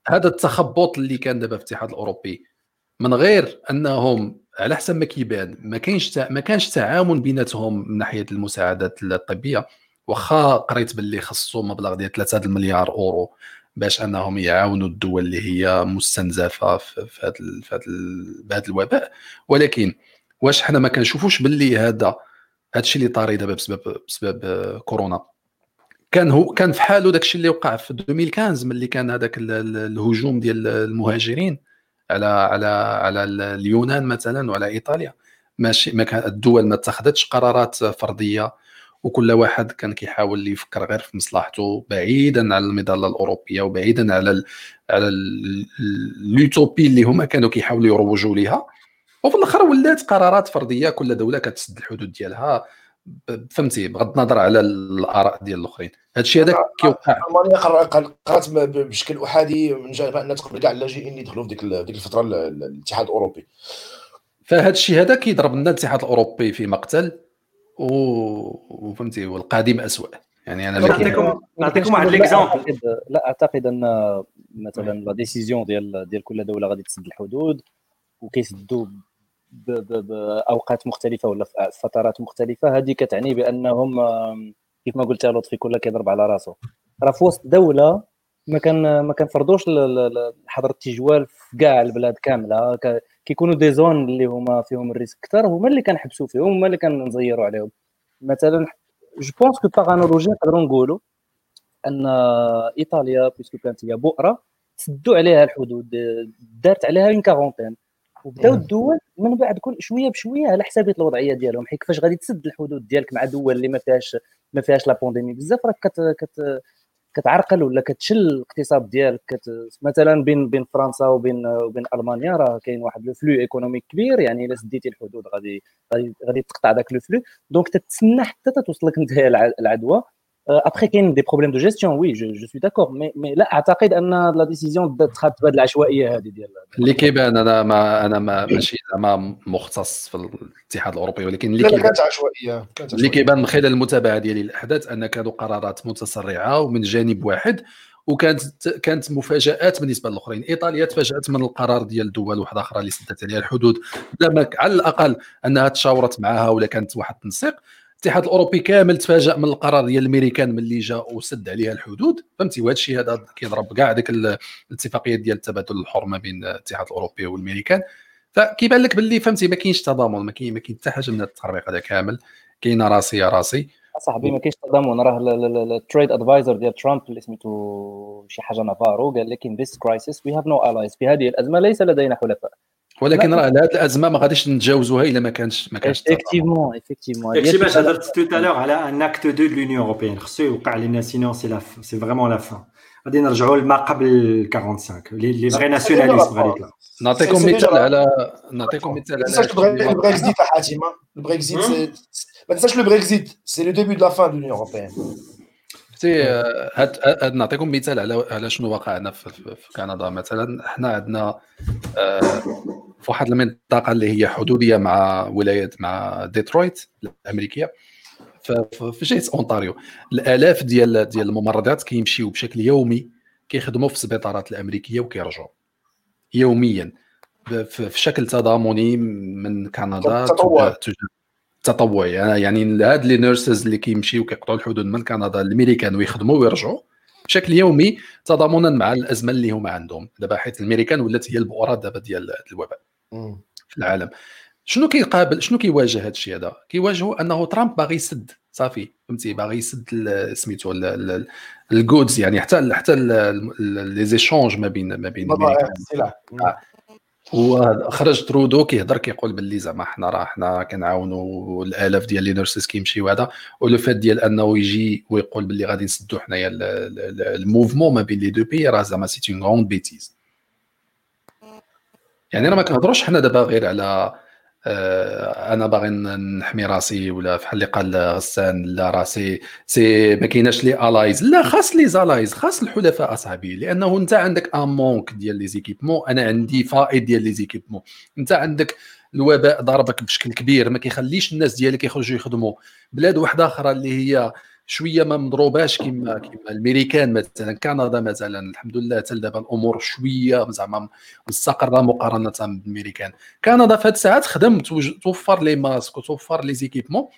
هذا التخبط اللي كان دابا في الاتحاد الأوروبي. من غير أنهم على حسب ما كيبان ما كاينش ما كانش تعاون بيناتهم من ناحية المساعدات الطبية. واخا قريت باللي خصو مبلغ ديال 3 المليار أورو باش أنهم يعاونوا الدول اللي هي مستنزفة في هذا في هذا الوباء. ولكن واش حنا ما كنشوفوش باللي هذا الشيء اللي طاري دابا بسبب بسبب كورونا. كان هو كان في حاله داك الشيء اللي وقع في 2015 ملي كان هذاك الهجوم ديال المهاجرين على على على اليونان مثلا وعلى إيطاليا. ماشي ما الدول ما اتخذتش قرارات فردية وكل واحد كان كيحاول يفكر غير في مصلحته بعيدا على المظلة الأوروبية وبعيدا على ال على اليوتوبي اللي هما كانوا كيحاولوا يروجوا ليها. وفي الآخر ولات قرارات فردية كل دولة كتسد الحدود ديالها. فهمتي؟ بغض النظر على الآراء ديال الأخرين. هذا الشيء هذاك كيوقع. ألمانيا قررت بشكل أحادي من جانب ان تقبل كاع اللاجئين يدخلوا في ديك ديك الفترة الاتحاد الأوروبي. فهذا الشيء هذا كيضرب لنا الاتحاد الأوروبي في مقتل وفهمتي؟ والقادم اسوء يعني أنا نعطيكم نعطيكم واحد l'exemple لا أعتقد أن مثلا la décision ديال ديال كل دولة غادي تسد الحدود وكيسدوا باوقات مختلفة ولا في فترات مختلفة. هذه كتعني بأنهم كيف ما قلت لطفي كل كيضرب على راسه. راه في وسط دولة ما كان ما كنفرضوش حظر التجوال في كاع البلاد كاملة. كيكونوا des zones اللي هما فيهم ال risque أكثر هما اللي كنحبسوا فيهم هما اللي كنزيروا عليهم. مثلا je pense que par نقدروا نقولوا أن إيطاليا puisque كانت هي بؤرة تسدوا عليها الحدود دارت عليها une quarantaine وبداو الدول من بعد كل شوية بشوية على حسابيه الوضعية ديالهم. حيت كيفاش غادي تسد الحدود ديالك مع دول اللي ما فيهاش ما فيهاش la pandémie بزاف راك كت, كت كتعرقل ولا كتشل الاقتصاد ديالك. كت... مثلا بين بين فرنسا وبين وبين ألمانيا راه كاين واحد le flux économique كبير. يعني إلا سديتي الحدود غادي غادي غادي تقطع داك le flux. Donc تتسنى حتى توصلك (laughs) انت العدوى. ابخي كاين des problèmes de gestion oui je suis d'accord mais mais لا اعتقد ان la décision تخات بهذه العشوائيه هذه ديال اللي كيبان أنا ما أنا ما ماشي زعما مختص في الاتحاد الاوروبي ولكن اللي كيبان كانت عشوائيه اللي كيبان من خلال المتابعه ديالي للاحداث ان كانوا قرارات متسرعه ومن جانب واحد وكانت كانت مفاجات بالنسبة للاخرين ايطاليا تفاجات من القرار ديال دول واحدة أخرى اللي سدت عليها الحدود على الاقل انها تشاورت معها ولا كانت واحد التنسيق الاتحاد الأوروبي كامل تفاجأ من القرار ديال الامريكان ملي جا وسد عليها الحدود. فهمتي؟ وهذا الشيء هذا كيضرب كاع ديك الاتفاقيات ديال التبادل الحر ما بين الاتحاد الأوروبي والأمريكان. فكيبان لك باللي فهمتي ما كاينش تضامن ما كاين ما كاين حتى حاجة من التطبيق هذا كامل. كاينة راسي راسي. صاحبي ما كاينش تضامن. راه ال trade adviser ديال ترامب اللي سميتو شي حاجة نافارو قال لك ان this crisis we have no allies في هذه الأزمة ليس لدينا حلفاء. ولكن راه هذه الأزمة ما غاديش نتجاوزوها إلا ما كانش ما كانش effectivement effectivement. داكشي باش هضرت tout à l'heure على un acte de l'Union européenne خصو يوقع لنا sinon c'est la c'est vraiment la fin غادي نرجعوا لما قبل 45 les vrais nationalistes غادي يطلعوا نعطيكم مثال على نعطيكم مثال على البريكزيت حاتم البريكزيت ما تنساش le Brexit c'est le début de la fin de l'Union européenne شفتي هاد نعطيكم مثال على على شنو واقع هنا في, في كندا. مثلا حنا عندنا آه، في واحد المنطقة اللي هي حدودية مع ولاية مع ديترويت الأمريكية. في جهه أونتاريو. الآلاف ديال ديال الممرضات كيمشيو بشكل يومي كيخدموا في السبيطارات الأمريكية وكيرجعوا. يوميا. في شكل تضامني من كندا تطوعي. يعني هاد les nurses اللي كيمشيو كيقطعوا الحدود من كندا الأمريكان ويخدموا ويرجعوا بشكل يومي تضامنا مع الأزمة اللي هما عندهم. دابا حيت الأمريكان ولات هي البؤرة دابا ديال الوباء في العالم. شنو كيقابل شنو كيواجه هذا الشيء هذا؟ كيواجهوا أنه ترامب باغي يسد صافي فهمتي؟ باغي يسد سميتو الجودز يعني حتى حتى les échanges ما بين ما بين وخرج ترودو كيهضر كيقول باللي زعما حنا راه حنا كنعاونوا الآلاف ديال les nurses كيمشيو هذا. ولو فات ديال أنه يجي ويقول باللي غادي نسدوا حنايا ال mouvement ما بين les deux pays راه زعما c'est une grande bêtise. يعني راه ما كنهضروش حنا دابا غير على أنا باغي نحمي راسي ولا بحال اللي قال غسان لا راسي. سي ما كايناش les allies لا خاص les allies خاص الحلفاء أصحابي لأنه أنت عندك un manque ديال les équipements أنا عندي فائض ديال les équipements أنت عندك الوباء ضربك بشكل كبير ما كيخليش الناس ديالك يخرجوا يخدموا. بلاد واحدة أخرى اللي هي شوية ما مضروباش كما كما الأمريكان مثلا كندا مثلا الحمد لله حتى دابا الأمور شوية زعما مستقرة مقارنة بالأمريكان. كندا في هاد الساعات خدمت توفر لي ماسك وتوفر لي زيكيبمون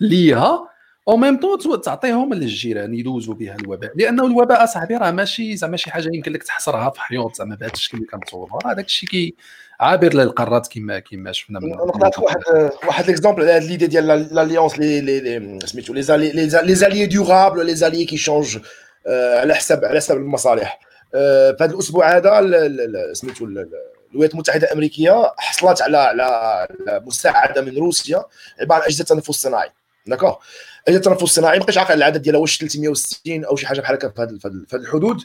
ليها أو ميم طون تعطيهم للجيران يدوزوا بها الوباء. لأنه الوباء أصاحبي راه ماشي زعما شي حاجة يمكن لك تحصرها في حيوط زعما بهذا الشكل اللي كنتصوروا هذاك الشيء كي عابر للقارات كما كما شفنا نعطيك واحد واحد l'exemple على هذه l'idée ديال l'alliance les les سميتو les les alliés durables les alliés qui changent على حساب على حساب المصالح. في هذا الأسبوع هذا سميتو الولايات المتحدة الأمريكية حصلت على على مساعدة من روسيا عبارة عن أجهزة التنفس الصناعي d'accord أجهزة التنفس الصناعي ما بقيتش عاقل العدد ديالها واش 360 أو شي حاجة بحال هكا في هذه الحدود.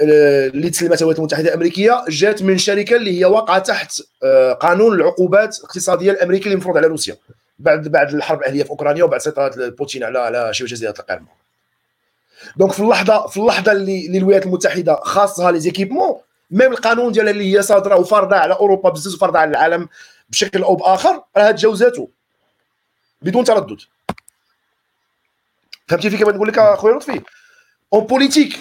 اللي تسلمتها الولايات المتحدة الأمريكية جات من شركة اللي هي واقعة تحت آه، قانون العقوبات الاقتصادية الأمريكي اللي مفروض على روسيا. بعد بعد الحرب الأهلية في أوكرانيا وبعد سيطرة بوتين على على شبه جزيرة القرم. donc في اللحظه في اللحظة اللي, اللي الولايات المتحدة خاصها les équipements même القانون ديالها اللي هي صادرة وفارضة على أوروبا بزاف وفارضة على العالم بشكل أو بآخر راه تجاوزاته بدون تردد. فهمتي في كيف نقول لك أخويا لطفي؟ en politique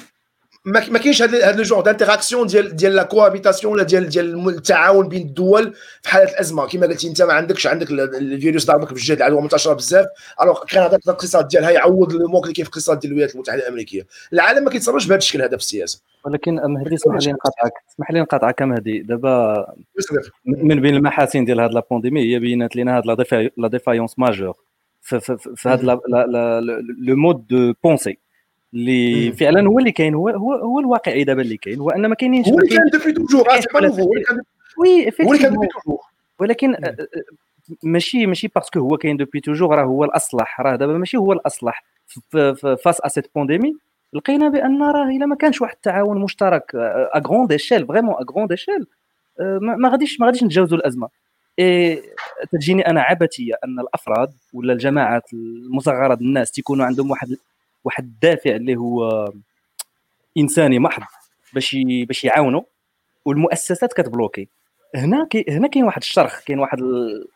ما كاينش هذا le genre d'interaction ديال ديال la cohabitation ولا ديال ديال التعاون بين الدول في حاله الأزمة. كما قلتي أنت ما عندكش عندك الفيروس ضربك في الجهه العدوى منتشرة بزاف. alors كان هذاك الاقتصاد ديالها يعوض le manque اللي كاين في الاقتصاد ديال الولايات المتحدة الأمريكية. العالم ما كيتصرفش بهذا الشكل هذا في السياسة. ولكن مهدي اسمح لي نقاطعك. اسمح لي نقاطعك مهدي دابا من بين المحاسن ديال هذه la pandémie هي بينات لنا هذه la défaillance majeure في هذا le mode de pensée اللي فعلا هو اللي كاين هو هو هو الواقعي دابا اللي كاين. هو ان ما كاينينش هو اللي كان depuis toujours oui هو اللي كان depuis toujours. ولكن ماشي ماشي parce que هو كاين depuis toujours راه هو الأصلح. راه دابا ماشي هو الأصلح. face à cette pandémie لقينا بأن راه إلا ما كانش واحد التعاون مشترك à grande échelle vraiment à grande échelle ما غاديش ما غاديش نتجاوزوا الأزمة. إيه تجيني أنا عبثية أن الأفراد ولا الجماعات المصغرة الناس تيكونوا عندهم واحد واحد الدافع اللي هو إنساني محض باش باش يعاونوا والمؤسسات كت bloquer. هنا كي هنا كاين واحد الشرخ كاين واحد ال...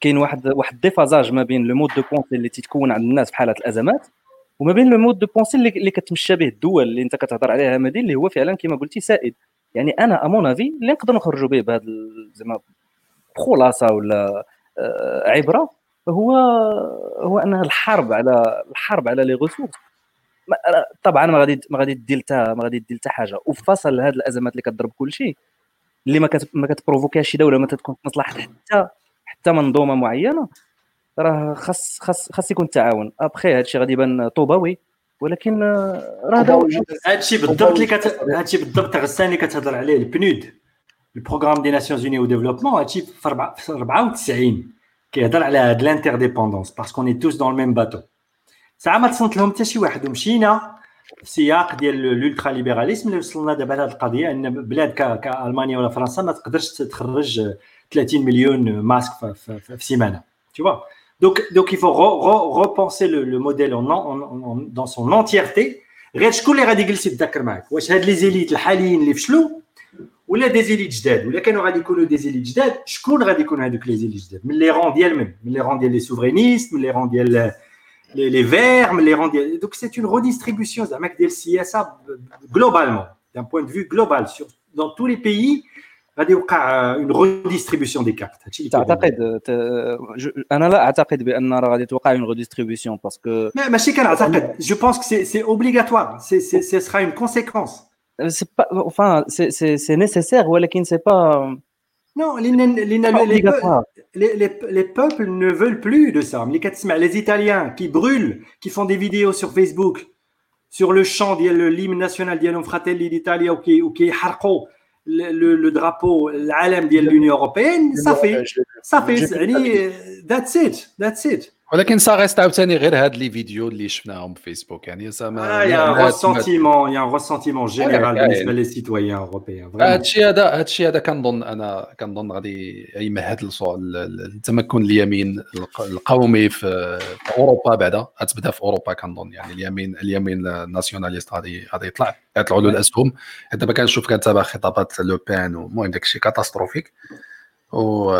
كاين واحد واحد ال déphasage ما بين le mode de pensée اللي تتكون عند الناس في حالات الأزمات وما بين le mode de pensée اللي, اللي كتمشى به الدول اللي انت كتهضر عليها مدين اللي هو فعلا كما قلتي سائد. يعني أنا à mon avis اللي نقدر نخرجوا به بهذا زعما خلاصة ولا آه، عبرة هو هو ان الحرب على الحرب على les ressources. طبعا ما غادي ما غادي دير حتى ما غادي دير حتى حاجة. وفي فاص هذه الأزمات اللي كتضرب كل شيء اللي ما ما كت provoquer ها شي دولة ما تكون مصلحه حتى حتى منظومة معينة راه خاص خاص خاص يكون التعاون ابخي هذا الشيء غادي يبان طوباوي. ولكن راه هذا الشيء بالضبط اللي كت... هذا الشيء بالضبط غسان اللي كتهضر عليه البنود ال programme des Nations Unies au développement هذا الشيء في 94 كيهضر على هاد الانترديبوندونس باسكو اوني توس دون الميم باتو ساعة ما تصنت لهم حتى شي واحد ومشينا في السياق ديال ال ultralibéralisme اللي وصلنا دابا لهاد القضية إن بلاد كألمانيا ولا فرنسا ما تقدرش تخرج 30 مليون masques في, في, في سيمانة. Tu vois donc donc il faut re, re, repenser le, le modèle en, en, en, dans son entièreté. غير شكون اللي غادي يجلس يتذكر معاك؟ واش هاد لي زيليت الحاليين اللي فشلوا؟ ولا دي زيليت جداد ولا كانوا غادي يكونوا دي زيليت جداد شكون غادي يكون هذوك لي زيليت جداد من لي رون ديال من من لي رون ديال لي سوفرينيست من لي رون ديال les, les verts, les rendent. Donc c'est une redistribution de CSA globalement, d'un point de vue global. Sur, dans tous les pays, غادي يوقع une redistribution des cartes. تعتقد انا لا اعتقد بان راه غادي توقع une redistribution parce que ماشي كنعتقد je pense que c'est c'est obligatoire c'est c'est ce sera une conséquence c'est pas enfin c'est c'est c'est nécessaire ولكن c'est pas non, les, les, les, les, peuples ne veulent plus de ça. Les Italiens qui brûlent, qui font des vidéos sur Facebook sur le chant, l'hymne national d'Iano Fratelli d'Italia ou qui, ou qui le, le, le drapeau, l'alem de l'Union européenne, ça fait, ça fait, that's it, that's it. ولكن ça reste عاوتاني غير هاد les vidéos اللي شفناهم في فيسبوك. يعني زعما y a ressentiment y a ressentiment général بالنسبة les citoyens européens هادشي هذا هادشي هذا كنظن أنا كنظن غادي يمهد لتمكن اليمين القومي في أوروبا بعدا. غتبدا في أوروبا كنظن يعني اليمين اليمين ال nationaliste غادي غادي يطلع يطلعوا له الأسهم. دابا كنشوف كنتابع خطابات لو بان المهم داك الشيء catastrophique و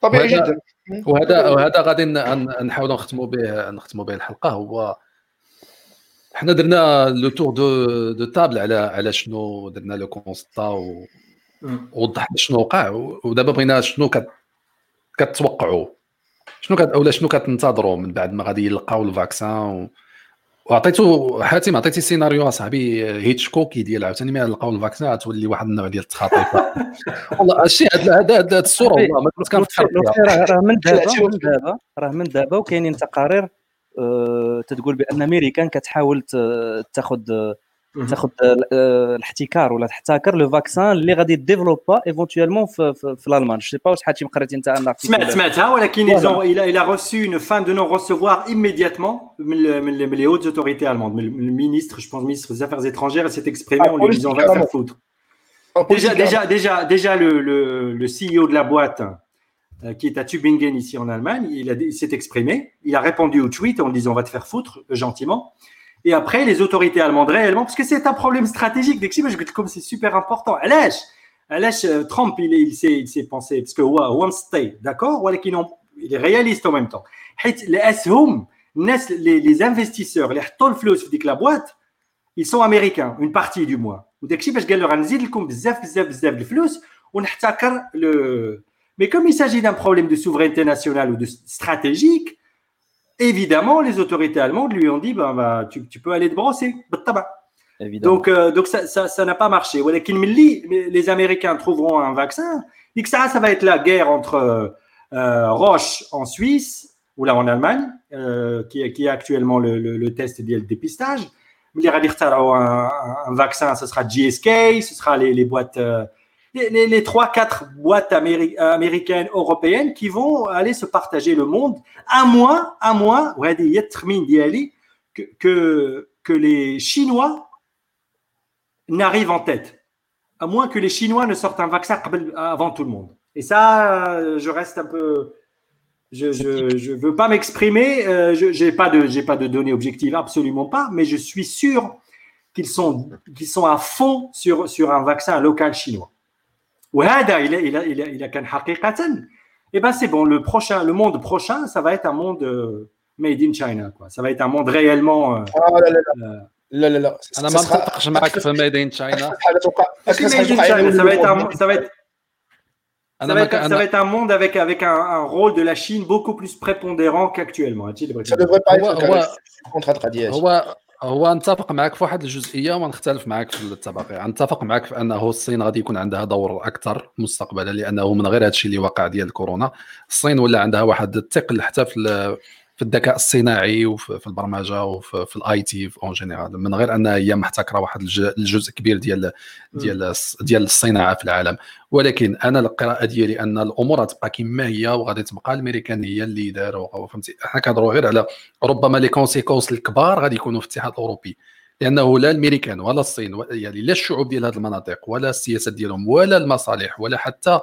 طبيعي جدا. وهذا وهذا غادي نحاولوا نختموا به نختموا به الحلقة. هو حنا درنا le tour de de table على على شنو درنا le constat ووضحنا شنو وقع. ودابا بغينا شنو كتوقعوا. شنو كت أولا شنو كتنتظروا من بعد ما غادي يلقاو ال vaccin وعطيتو حاتم عطيتي سيناريو أصاحبي هيتشكوكي ديال عاوتاني ما لقاو الفاكسين تولي واحد النوع ديال التخاطيف. (laughs) والله هادشي هاد هاد الصورة والله ما كنت كنفكر راه من دابا؟ من دابا راه من دابا وكاينين تقارير أه تتقول بأن أمريكان كتحاول تاخذ تاخذ الاحتكار ولا تحتكر لو فاكسان اللي غادي ديفلوبا ايفونتويلمون في, في, في الالمان جو سي با واش حاتم قريتي انت انا سمعت سمعتها ولكن ايزون الى الى روسو اون فان دو نون ريسيفوار ايميدياتمون من من لي هوت اوتوريتي الماند من المينيستر جو بونس ministre des affaires étrangères s'est exprimé en lui disant va faire foutre déjà déjà déjà déjà le le le CEO de la boîte qui est à Tübingen ici en Allemagne, il, il s'est exprimé, il a répondu au tweet en disant on va te faire foutre gentiment. Et après, les autorités allemandes réellement, parce que c'est un problème stratégique. Comme c'est super important. Alash, Alash, euh, Trump, il, il s'est, il s'est pensé, parce que one stay, d'accord, il est réaliste en même temps. Les les, investisseurs, les Tolflos, la boîte, ils sont américains, une partie du moins. Mais comme il s'agit d'un problème de souveraineté nationale ou de stratégique, évidemment, les autorités allemandes lui ont dit bah, bah, tu, tu, peux aller te brosser. Donc, euh, donc ça n'a ça, pas marché. Les Américains trouveront un vaccin. Et que ça, ça va être la guerre entre euh, Roche en Suisse ou là en Allemagne, euh, qui, qui est actuellement le, le, le test et le dépistage. Mais un, un vaccin, ce sera GSK, ce sera les, les boîtes euh, les, les, 3-4 boîtes américaines, européennes qui vont aller se partager le monde, à moins, à moins, que, que que les Chinois n'arrivent en tête. À moins que les Chinois ne sortent un vaccin avant tout le monde. Et ça, euh, je reste un peu. Je ne veux pas m'exprimer. Euh, je n'ai pas, de, pas de données objectives, absolument pas. Mais je suis sûr qu'ils sont, sont à fond sur, sur un vaccin local chinois. et ben c'est bon le prochain le monde prochain ça va être un monde euh, made in China quoi ça va être un monde réellement euh, ah là là là لا لا لا انا ما متفقش معك في ميد ان تشاينا ça va être un, ça va être ça va, être, ça va être un monde avec, avec un, un, rôle de la Chine beaucoup plus prépondérant qu'actuellement. Ça devrait pas être contre هو نتفق معك في واحد الجزئية وما نختلف معك في التبقيع نتفق معك في أنه الصين غادي يكون عندها دور أكثر مستقبلا لأنه من غير هذا الشيء اللي وقع ديال كورونا. الصين ولا عندها واحد الثقل حتى في في الذكاء الصناعي وفي البرمجة وفي ال IT en général من غير انها هي محتكرة واحد الجزء كبير ديال ديال ديال الصناعة في العالم. ولكن أنا القراءة ديالي أن الأمور غتبقى كما هي وغادي تبقى الأمريكان هي اللي داروا فهمتي حنا كنهضروا غير على ربما les conséquences الكبار غادي يكونوا في الاتحاد الأوروبي. لأنه لا الأمريكان ولا الصين يعني لا الشعوب ديال هذه المناطق ولا السياسات ديالهم ولا المصالح ولا حتى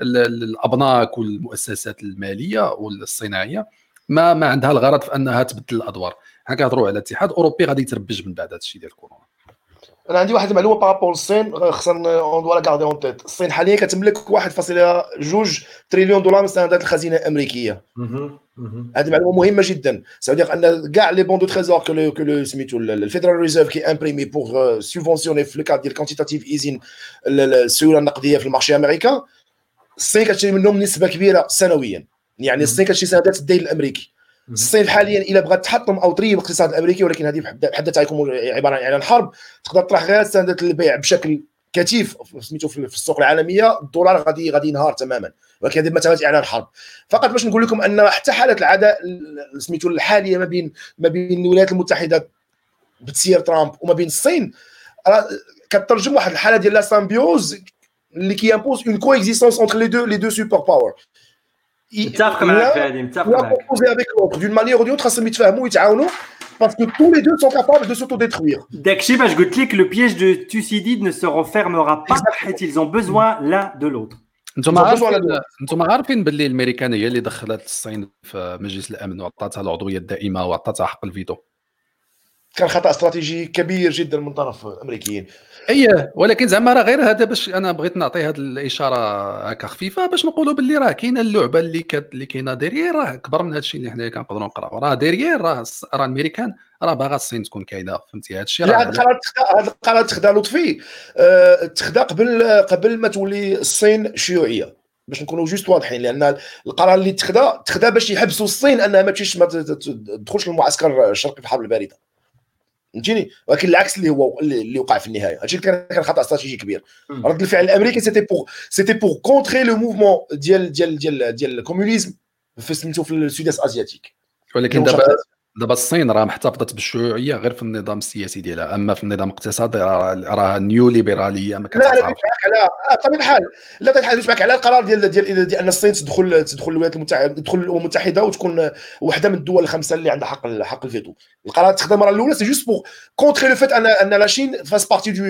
الأبناك والمؤسسات المالية والصناعية ما ما عندها الغرض في أنها تبدل الأدوار. حنا كنهضروا على الاتحاد الأوروبي غادي يتربج من بعد هذا الشيء ديال كورونا أنا عندي واحد المعلومة par rapport للصين خصنا on doit la garder en tête الصين حاليا كتملك 1.2 تريليون دولار من سندات الخزينة الأمريكية. هذه معلومة مهمة جدا. c'est-à-dire أن كاع les bons de trésor que que سميتو ال Federal Reserve كي imprimer pour subventionner في الكاد ديال quantitative easing السيوله النقدية في ال marché américain الصين كتشري منهم نسبة كبيرة سنويا. يعني الصين كتشري سندات الدين الأمريكي. الصين حاليا إلا بغات تحطم أو تريب الاقتصاد الامريكي ولكن هذه بحد ذاتها يكون عبارة عن اعلان حرب. تقدر تطرح غير سندات البيع بشكل كثيف سميتو في السوق العالمية الدولار غادي غادي ينهار تماما. ولكن هذه مثلا إعلان حرب. فقط باش نقول لكم أن حتى حالة العداء سميتو الحالية ما بين ما بين الولايات المتحدة بتسير ترامب وما بين الصين كترجم واحد الحالة ديال la symbiose اللي كي impose une coexistence entre les deux les deux super powers متفق معك فادي متفق معك avec l'autre d'une manière ou d'une autre خاصهم يتفاهموا ويتعاونوا parce que tous les deux sont capables de s'autodétruire. داكشي باش قلت لك le piège de Thucydide ne se refermera pas حيت ils ont besoin l'un de l'autre. أنتم عارفين أنتم عارفين باللي الامريكان هي اللي دخلت الصين في مجلس الامن وعطاتها العضويه الدائمه وعطاتها حق الفيتو كان خطا استراتيجي كبير جدا من طرف الامريكيين إيه ولكن زعما راه غير هذا باش أنا بغيت نعطي هذه الإشارة هكا خفيفة باش نقولوا باللي راه كاينة اللعبة اللي كت... اللي كاينة derrière راه اكبر من هذا الشيء اللي حنا كنقدروا نقراو. راه derrière راه راه الأمريكان راه باغا الصين تكون كاينة فهمتي؟ هذا الشيء هذا القرار هذا القرار تخدا لطفي. أه تخدا قبل قبل ما تولي الصين شيوعية. باش نكونوا juste واضحين لأن القرار اللي تخدا تخدا باش يحبسوا الصين أنها ما تمشيش ما تدخلش المعسكر الشرقي في الحرب الباردة. فهمتيني؟ ولكن العكس اللي هو اللي وقع في النهاية. هادشي كان كان خطأ استراتيجي كبير. رد الفعل الأمريكي c'était pour c'était pour contrer le mouvement ديال ديال ديال ديال ال communisme في سميتو في ال sud asiatique ولكن دابا دابا الصين راه محتفظت بالشيوعيه غير في النظام السياسي ديالها. أما في النظام الاقتصادي راه نيو ليبراليه ما لا لا معك على بطبيعه الحال. لا الحال معك على القرار ديال ديال ديال أن الصين تدخل تدخل الولايات المتحده تدخل الأمم المتحدة وتكون وحدة من الدول الخمسة اللي عندها حق حق الفيتو. القرار تخدا المرة الأولى c'est juste pour contrer le fait أن أن la Chine fasse partie du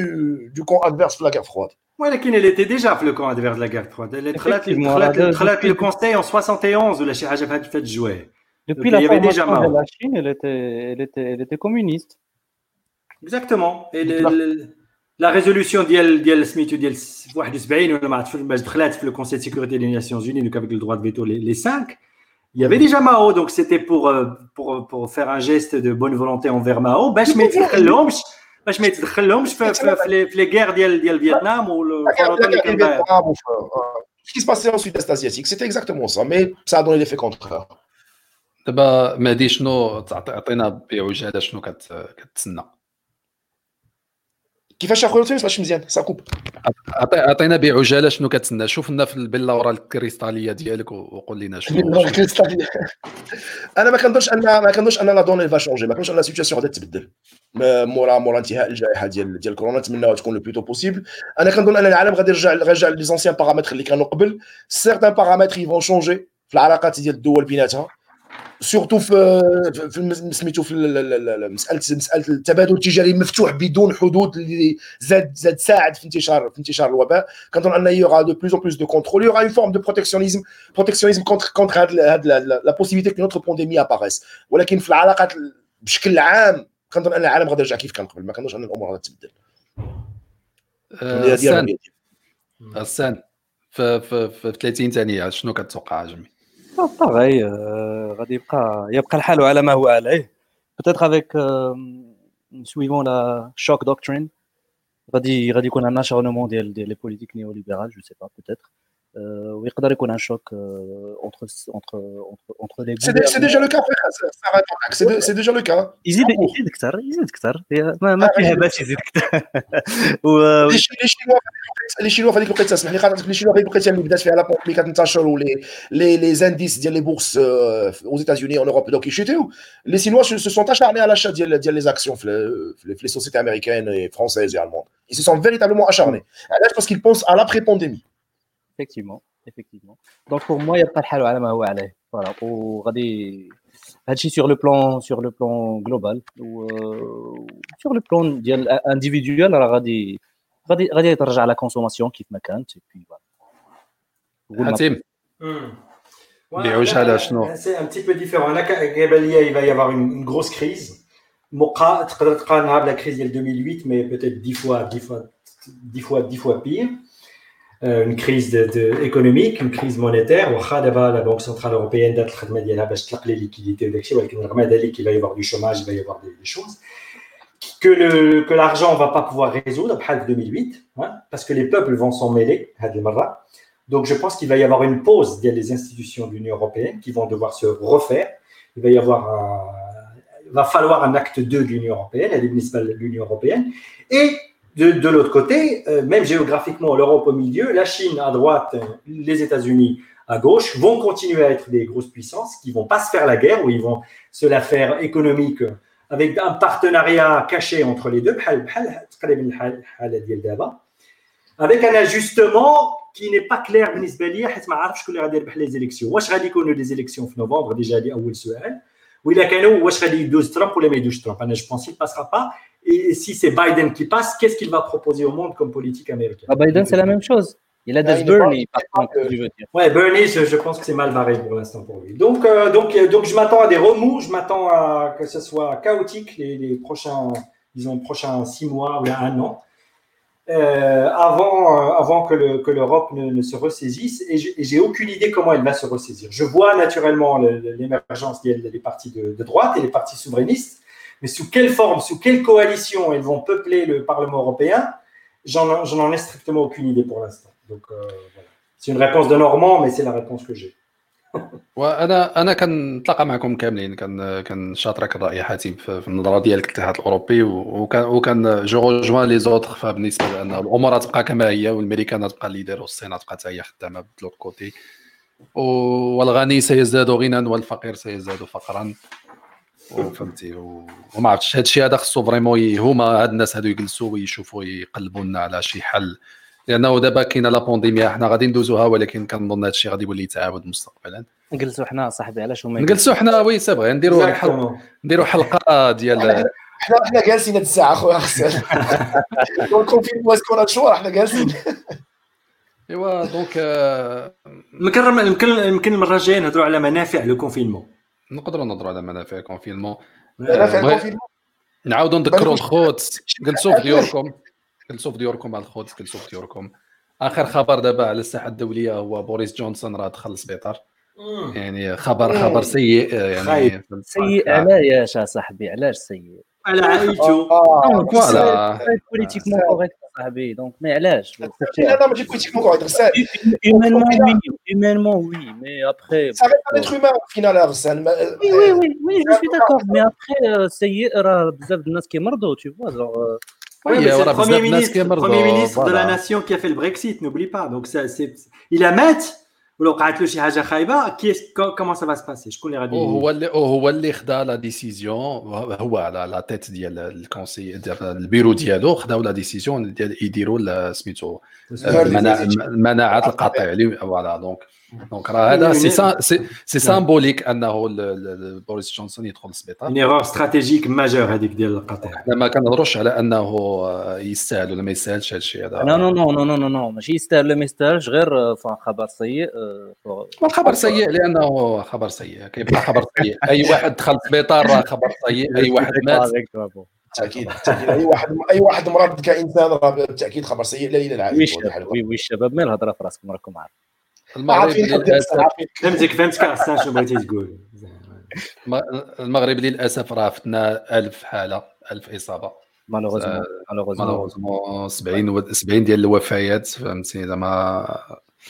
du camp adverse في la guerre froide ولكن elle était déjà في le camp adverse la guerre froide elle دخلت دخلت le conseil en 71 ولا شي حاجة في هاد الجوايه Depuis Donc, la formation de la Chine, elle était, elle était, elle était communiste. Exactement. Et le, le, la résolution ديال ديال سميتو ديال 71 ولا ما عرفتش باش دخلت في le Conseil de sécurité des Nations Unies donc avec le droit de veto les, les cinq il y avait déjà Mao donc c'était pour, pour pour faire un geste de bonne volonté envers Mao باش ما يتدخلهمش باش ما يتدخلهمش في, في, في, في les guerres ديال ديال فيتنام و Ce qui se passait en sud-est asiatique, c'était exactement ça, mais ça a donné l'effet contraire. دابا مهدي شنو تعطينا بعجاله شنو كتسنى. كيفاش اخويا ما سمعتش مزيان؟ ساكوب عطينا بعجاله شنو كتسنى. شوف لنا في البيلا الكريستالية ديالك وقول لنا شنو. الكريستالية. (laughs) أنا ما كنظنش ان ما كنظنش أن la donne va changer ما كنظنش أن la situation غادي تبدل. مورا مورا انتهاء الجائحة ديال ديال كورونا. نتمناو تكون le plus tôt possible أنا كنظن أن العالم غادي يرجع يرجع les anciens paramètres اللي كانوا قبل. certains paramètres ils vont changer في العلاقات ديال الدول بيناتها. surtout في في سميتو في مساله مسألة التبادل التجاري مفتوح بدون حدود اللي زاد زاد ساعد في انتشار في انتشار الوباء. كنظن أن y aura de plus en plus de contrôle y aura une forme de protectionnisme protectionnisme contre contre هاد هاد la possibilité qu'une autre pandémie apparaisse ولكن في العلاقات بشكل عام كنظن أن العالم غادي يرجع كيف كان قبل. ما كنظنش أن الأمور غادي تبدل. السان السان في في في 30 ثانية شنو كتوقع جمي باغي غادي يبقى يبقى الحال على ما هو عليه peut-être avec suivant la shock doctrine غادي غادي يكون عندنا acharnement ديال ديال les politiques néolibérales je sais pas peut-être ويقدر يكون un choc entre entre entre les c'est déjà le cas c'est déjà le cas يزيد يزيد أكثر يزيد أكثر ما ما فيها باش يزيد أكثر les Chinois في هذيك الوقيته اسمح لي خاطر les Chinois في هذيك الوقيته اللي بدات فيها la bombe اللي كتنتشر les les les indices ديال les bourses aux États-Unis en Europe donc يشيتيو les Chinois se sont acharnés à l'achat ديال ديال les actions في les sociétés américaines et françaises et allemandes. Ils se sont véritablement acharnés. علاش parce qu'ils pensent à l'après pandémie effectivement effectivement. Donc pour moi يبقى الحال على ما هو عليه فوالا وغادي هادشي sur le plan sur le plan global و sur le plan ديال individuel. راه غادي غادي غادي ترجع لا كونسوماسيون كيف ما كانت بي حاتم بيعوش على شنو سي ان تي بو ديفيرون أنا قبل ليا il va y avoir une grosse crise. موقع تقدر تقارنها بلا كريز ديال 2008 مي بوتيت 10 fois 10 fois 10 fois 10 fois pire. Euh, une crise économique, une crise monétaire. la Banque Centrale Européenne date les liquidités qu'il va y avoir du chômage, il va y avoir des, choses. Que, le, que l'argent ne va pas pouvoir résoudre, 2008, hein, parce que les peuples vont s'en mêler, donc je pense qu'il va y avoir une pause des institutions de l'Union européenne qui vont devoir se refaire. Il va y avoir va falloir un acte 2 de l'Union européenne, l'Union européenne. Et de, de l'autre côté euh, même géographiquement l'Europe au milieu la Chine à droite les États-Unis à gauche vont continuer à être des grosses puissances qui vont pas se faire la guerre ou ils vont se la faire économique avec un partenariat caché entre les deux avec un ajustement qui n'est pas clair بالنسبه لي حيت ما عرفتش شكون اللي غادي يربح لي زيليكسيون واش غادي يكونوا لي زيليكسيون في نوفمبر ديجا هذه اول سؤال واذا كانوا واش غادي يدوز ترامب ولا ما يدوز ترامب انا جو بونس il passera pas et si c'est Biden qui passe qu'est-ce qu'il va proposer au monde comme politique américaine? Biden c'est la même chose il a des Bernie, par contre, je veux dire. Ouais, Bernie, je, je, pense que c'est mal barré pour l'instant pour lui. Donc, euh, donc, donc, je m'attends à des remous, je m'attends à que ce soit chaotique les, les prochains, disons, prochains six mois ou un an, euh, avant, euh, avant que, le, que l'Europe ne, ne, se ressaisisse. Et j'ai aucune idée comment elle va se ressaisir. Je vois naturellement l'émergence des, des partis de, de, droite et les partis souverainistes, mais sous quelle forme, sous quelle coalition elles vont peupler le Parlement européen, j'en, j'en ai strictement aucune idée pour l'instant. Donc euh, voilà. C'est une réponse de Normand, mais c'est la réponse que j'ai. (laughs) وأنا أنا كنتلاقى معكم كاملين كان كنشاطرك الراي حاتم في النظرة ديالك الاتحاد الأوروبي وكان وكان جو روجوان لي زوتر فبالنسبه لأن الأمور تبقى كما هي والأمريكان تبقى ليدر والصين تبقى حتى هي خدامة بلوت كوتي والغني سيزداد غنى والفقير سيزداد فقرا وفهمتي وما عرفتش هذا الشيء هذا خصو vraiment هما هاد الناس هادو يجلسوا ويشوفوا يقلبوا لنا على شي حل. لأنه دابا كاينة la pandémie حنا غادي ندوزوها ولكن كنظن هذا الشيء غادي يولي يتعاود مستقبلا. نجلسوا حنا صاحبي علاش هما نجلسوا حنا oui c'est vrai نديروا حلقه نديروا حلقة ديال حنا حنا جالسين هاد الساعة خويا donc فين est-ce que الشهور حنا جالسين. إيوا donc يمكن يمكن يمكن المره الجايه نهضروا على منافع le confinement نقدروا نهضروا على منافع ال confinement منافع ال confinement نعاودوا نذكروا الخوت. جلسوا في (laughs) ديوركم. جلسوا في ديوركم على الخوت. جلسوا في ديوركم. آخر خبر دابا على الساحة الدولية هو بوريس جونسون راه دخل السبيطار. يعني خبر خبر سيء يعني سيء علاش صاحبي علاش سيء؟ على عائلته فوالا بوليتيكمون كوريكت صاحبي دونك ما علاش لا لا ماشي بوليتيكمون كوريكت غسان humainement oui humainement oui mais après ça reste un être humain au final غسان oui oui oui oui je suis d'accord mais après سيء راه بزاف الناس كيمرضوا tu vois genre Oui, mais c'est le premier ministre, le premier ministre voilà. de la nation qui a fait le Brexit, n'oublie pas. Donc, ça, c'est, il a met ولو قعدت له شي حاجة خايبة qu'est-ce comment ça va se passer شكون اللي غادي هو اللي هو اللي خدا la décision هو على la tête ديال ال conseil ديال البيرو ديالو خداو la décision ديال يديروا سميتو المناعة القطيع voilà donc donc راه هذا c'est c'est symbolique أنه بوريس جونسون يدخل للسبيطار une erreur stratégique majeure هذيك ديال القطيع حنا ما كنهضروش على أنه يستاهل ولا ما يستاهلش هذا الشيء هذا. non non non non non non non ماشي يستاهل ولا ما يستاهلش غير آه، خبر سيء آه، الخبر سيء لأنه خبر سيء. كيبقى خبر سيء؟ أي واحد دخل السبيطار راه خبر سيء أي واحد مات. (laughs) بالتأكيد بالتأكيد أي واحد أي واحد مرض كإنسان راه بالتأكيد خبر سيء لا oui العائله الشباب oui oui الشباب من الهضره في راسكم راكم عارفين. عارفين فهمتك فهمتك. شنو بغيتي تقول. المغرب للأسف راه فتنا 1000 حالة 1000 إصابة. malheureusement malheureusement. malheureusement 70 و 70 ديال الوفيات فهمتي زعما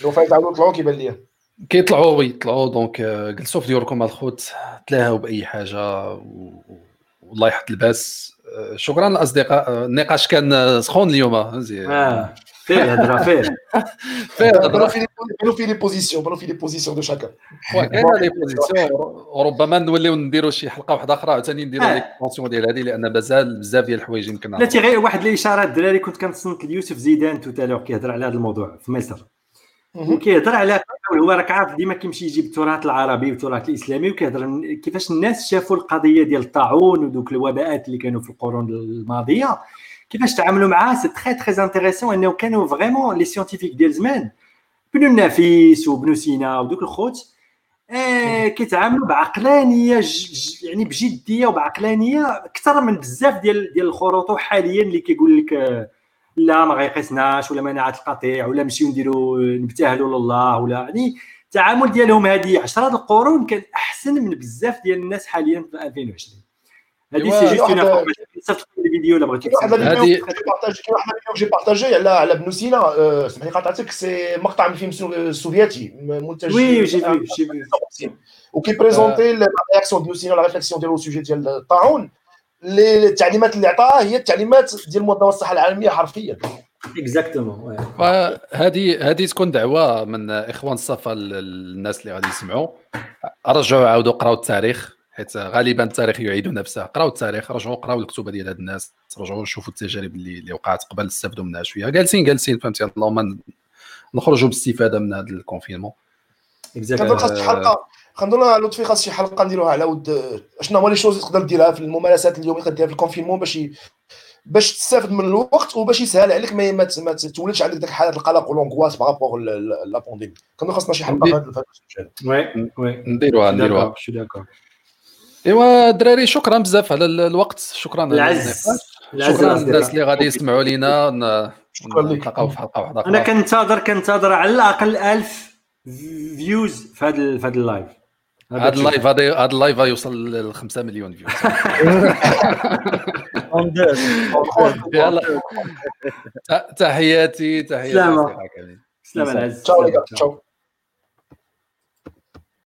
الوفاه تعاودوا طلعوا كيبان لي كيطلعوا oui يطلعوا donc آه، جلسوا في ديوركم الخوت تلاهوا بأي حاجة و- والله يحط الباس. آه، شكرا الاصدقاء النقاش كان آه، سخون اليوم آه، فيه الهضره فيه فيه. في بانوا في les positions بانوا في les positions de chacun كاينة les positions وربما نوليو نديروا شي حلقه واحدة أخرى عاوتاني نديروا آه. les conclusions ديال هذه لأن مازال بزاف ديال الحوايج يمكن بلاتي غير واحد الاشاره الدراري كنت كنتصنت ليوسف زيدان tout à l'heure كيهضر على هذا الموضوع في مصر وكيهضر على هو راك عارف ديما كيمشي يجيب التراث العربي والتراث الاسلامي وكيهضر كيفاش الناس شافوا القضية ديال الطاعون ودوك الوباءات اللي كانوا في القرون الماضيه كيفاش تعاملوا معاه؟ c'est très très intéressant إنه كانوا vraiment les scientifiques ديال زمان ابن النفيس وابن سينا ودوك الخوت آه كيتعاملوا بعقلانية يعني بجدية وبعقلانية أكثر من بزاف ديال ديال الخروطو حاليا اللي كيقول لك لا ما غيقيسناش ولا مناعه القطيع ولا نمشيو نديروا نبتهلوا لله ولا يعني التعامل ديالهم هذه 10 القرون كان أحسن من بزاف ديال الناس حاليا في 2020 هذه c'est juste واحد- une information صيفط لي الفيديو الا بغيتي واحد. الفيديو هذه- كاين واحد الفيديو j'ai partagé على على ابن سينا آه، سمح لي قاطعتك c'est مقطع من فيلم سو- سوفيتي منتج oui j'ai vu j'ai vu و qui présentait la réaction ديال سينا la réflexion ديالو au sujet ديال الطاعون التعليمات اللي عطاها هي التعليمات ديال منظمه الصحه العالميه حرفيا exactement فهذه هذه تكون دعوه من إخوان الصفا للناس اللي غادي يسمعوا. رجعوا عاودوا قراوا التاريخ. حيت غالبا التاريخ يعيد نفسه. قراوا التاريخ رجعوا قراوا الكتب ديال هاد الناس رجعوا شوفوا التجارب اللي, اللي وقعت قبل استفدوا منها شوية. جالسين جالسين فهمتي؟ اللهم نخرجوا باستفادة من هذا ال confinement كنظن خاص شي حلقة خنظن لطفي خاص شي حلقة نديروها على ود شنو هما les choses اللي تقدر ديرها في الممارسات اليومية تقدر ديرها في ال confinement باش ي- باش تستافد من الوقت وباش يسهل عليك ما ما تولدش عندك ديك حاله القلق وال angoisse par rapport à la pandémie كنظن خاصنا شي حلقة. oui oui. نديروها نديروها. je suis d'accord إيوا الدراري شكرا بزاف على ال- الوقت. شكرا على العز شكرا. للناس اللي غادي يسمعوا لينا. شكرا لك. نتلاقاو في حلقة واحدة أنا كنتظر كنتظر على الأقل 1000 views في هذا في هذا ال live هذا ال live هذا هذا ال live غيوصل ل 5 مليون vues un deux يلا. تحياتي تحياتي. سلامة. أصدقائي كاملين. سلام العز تشاو.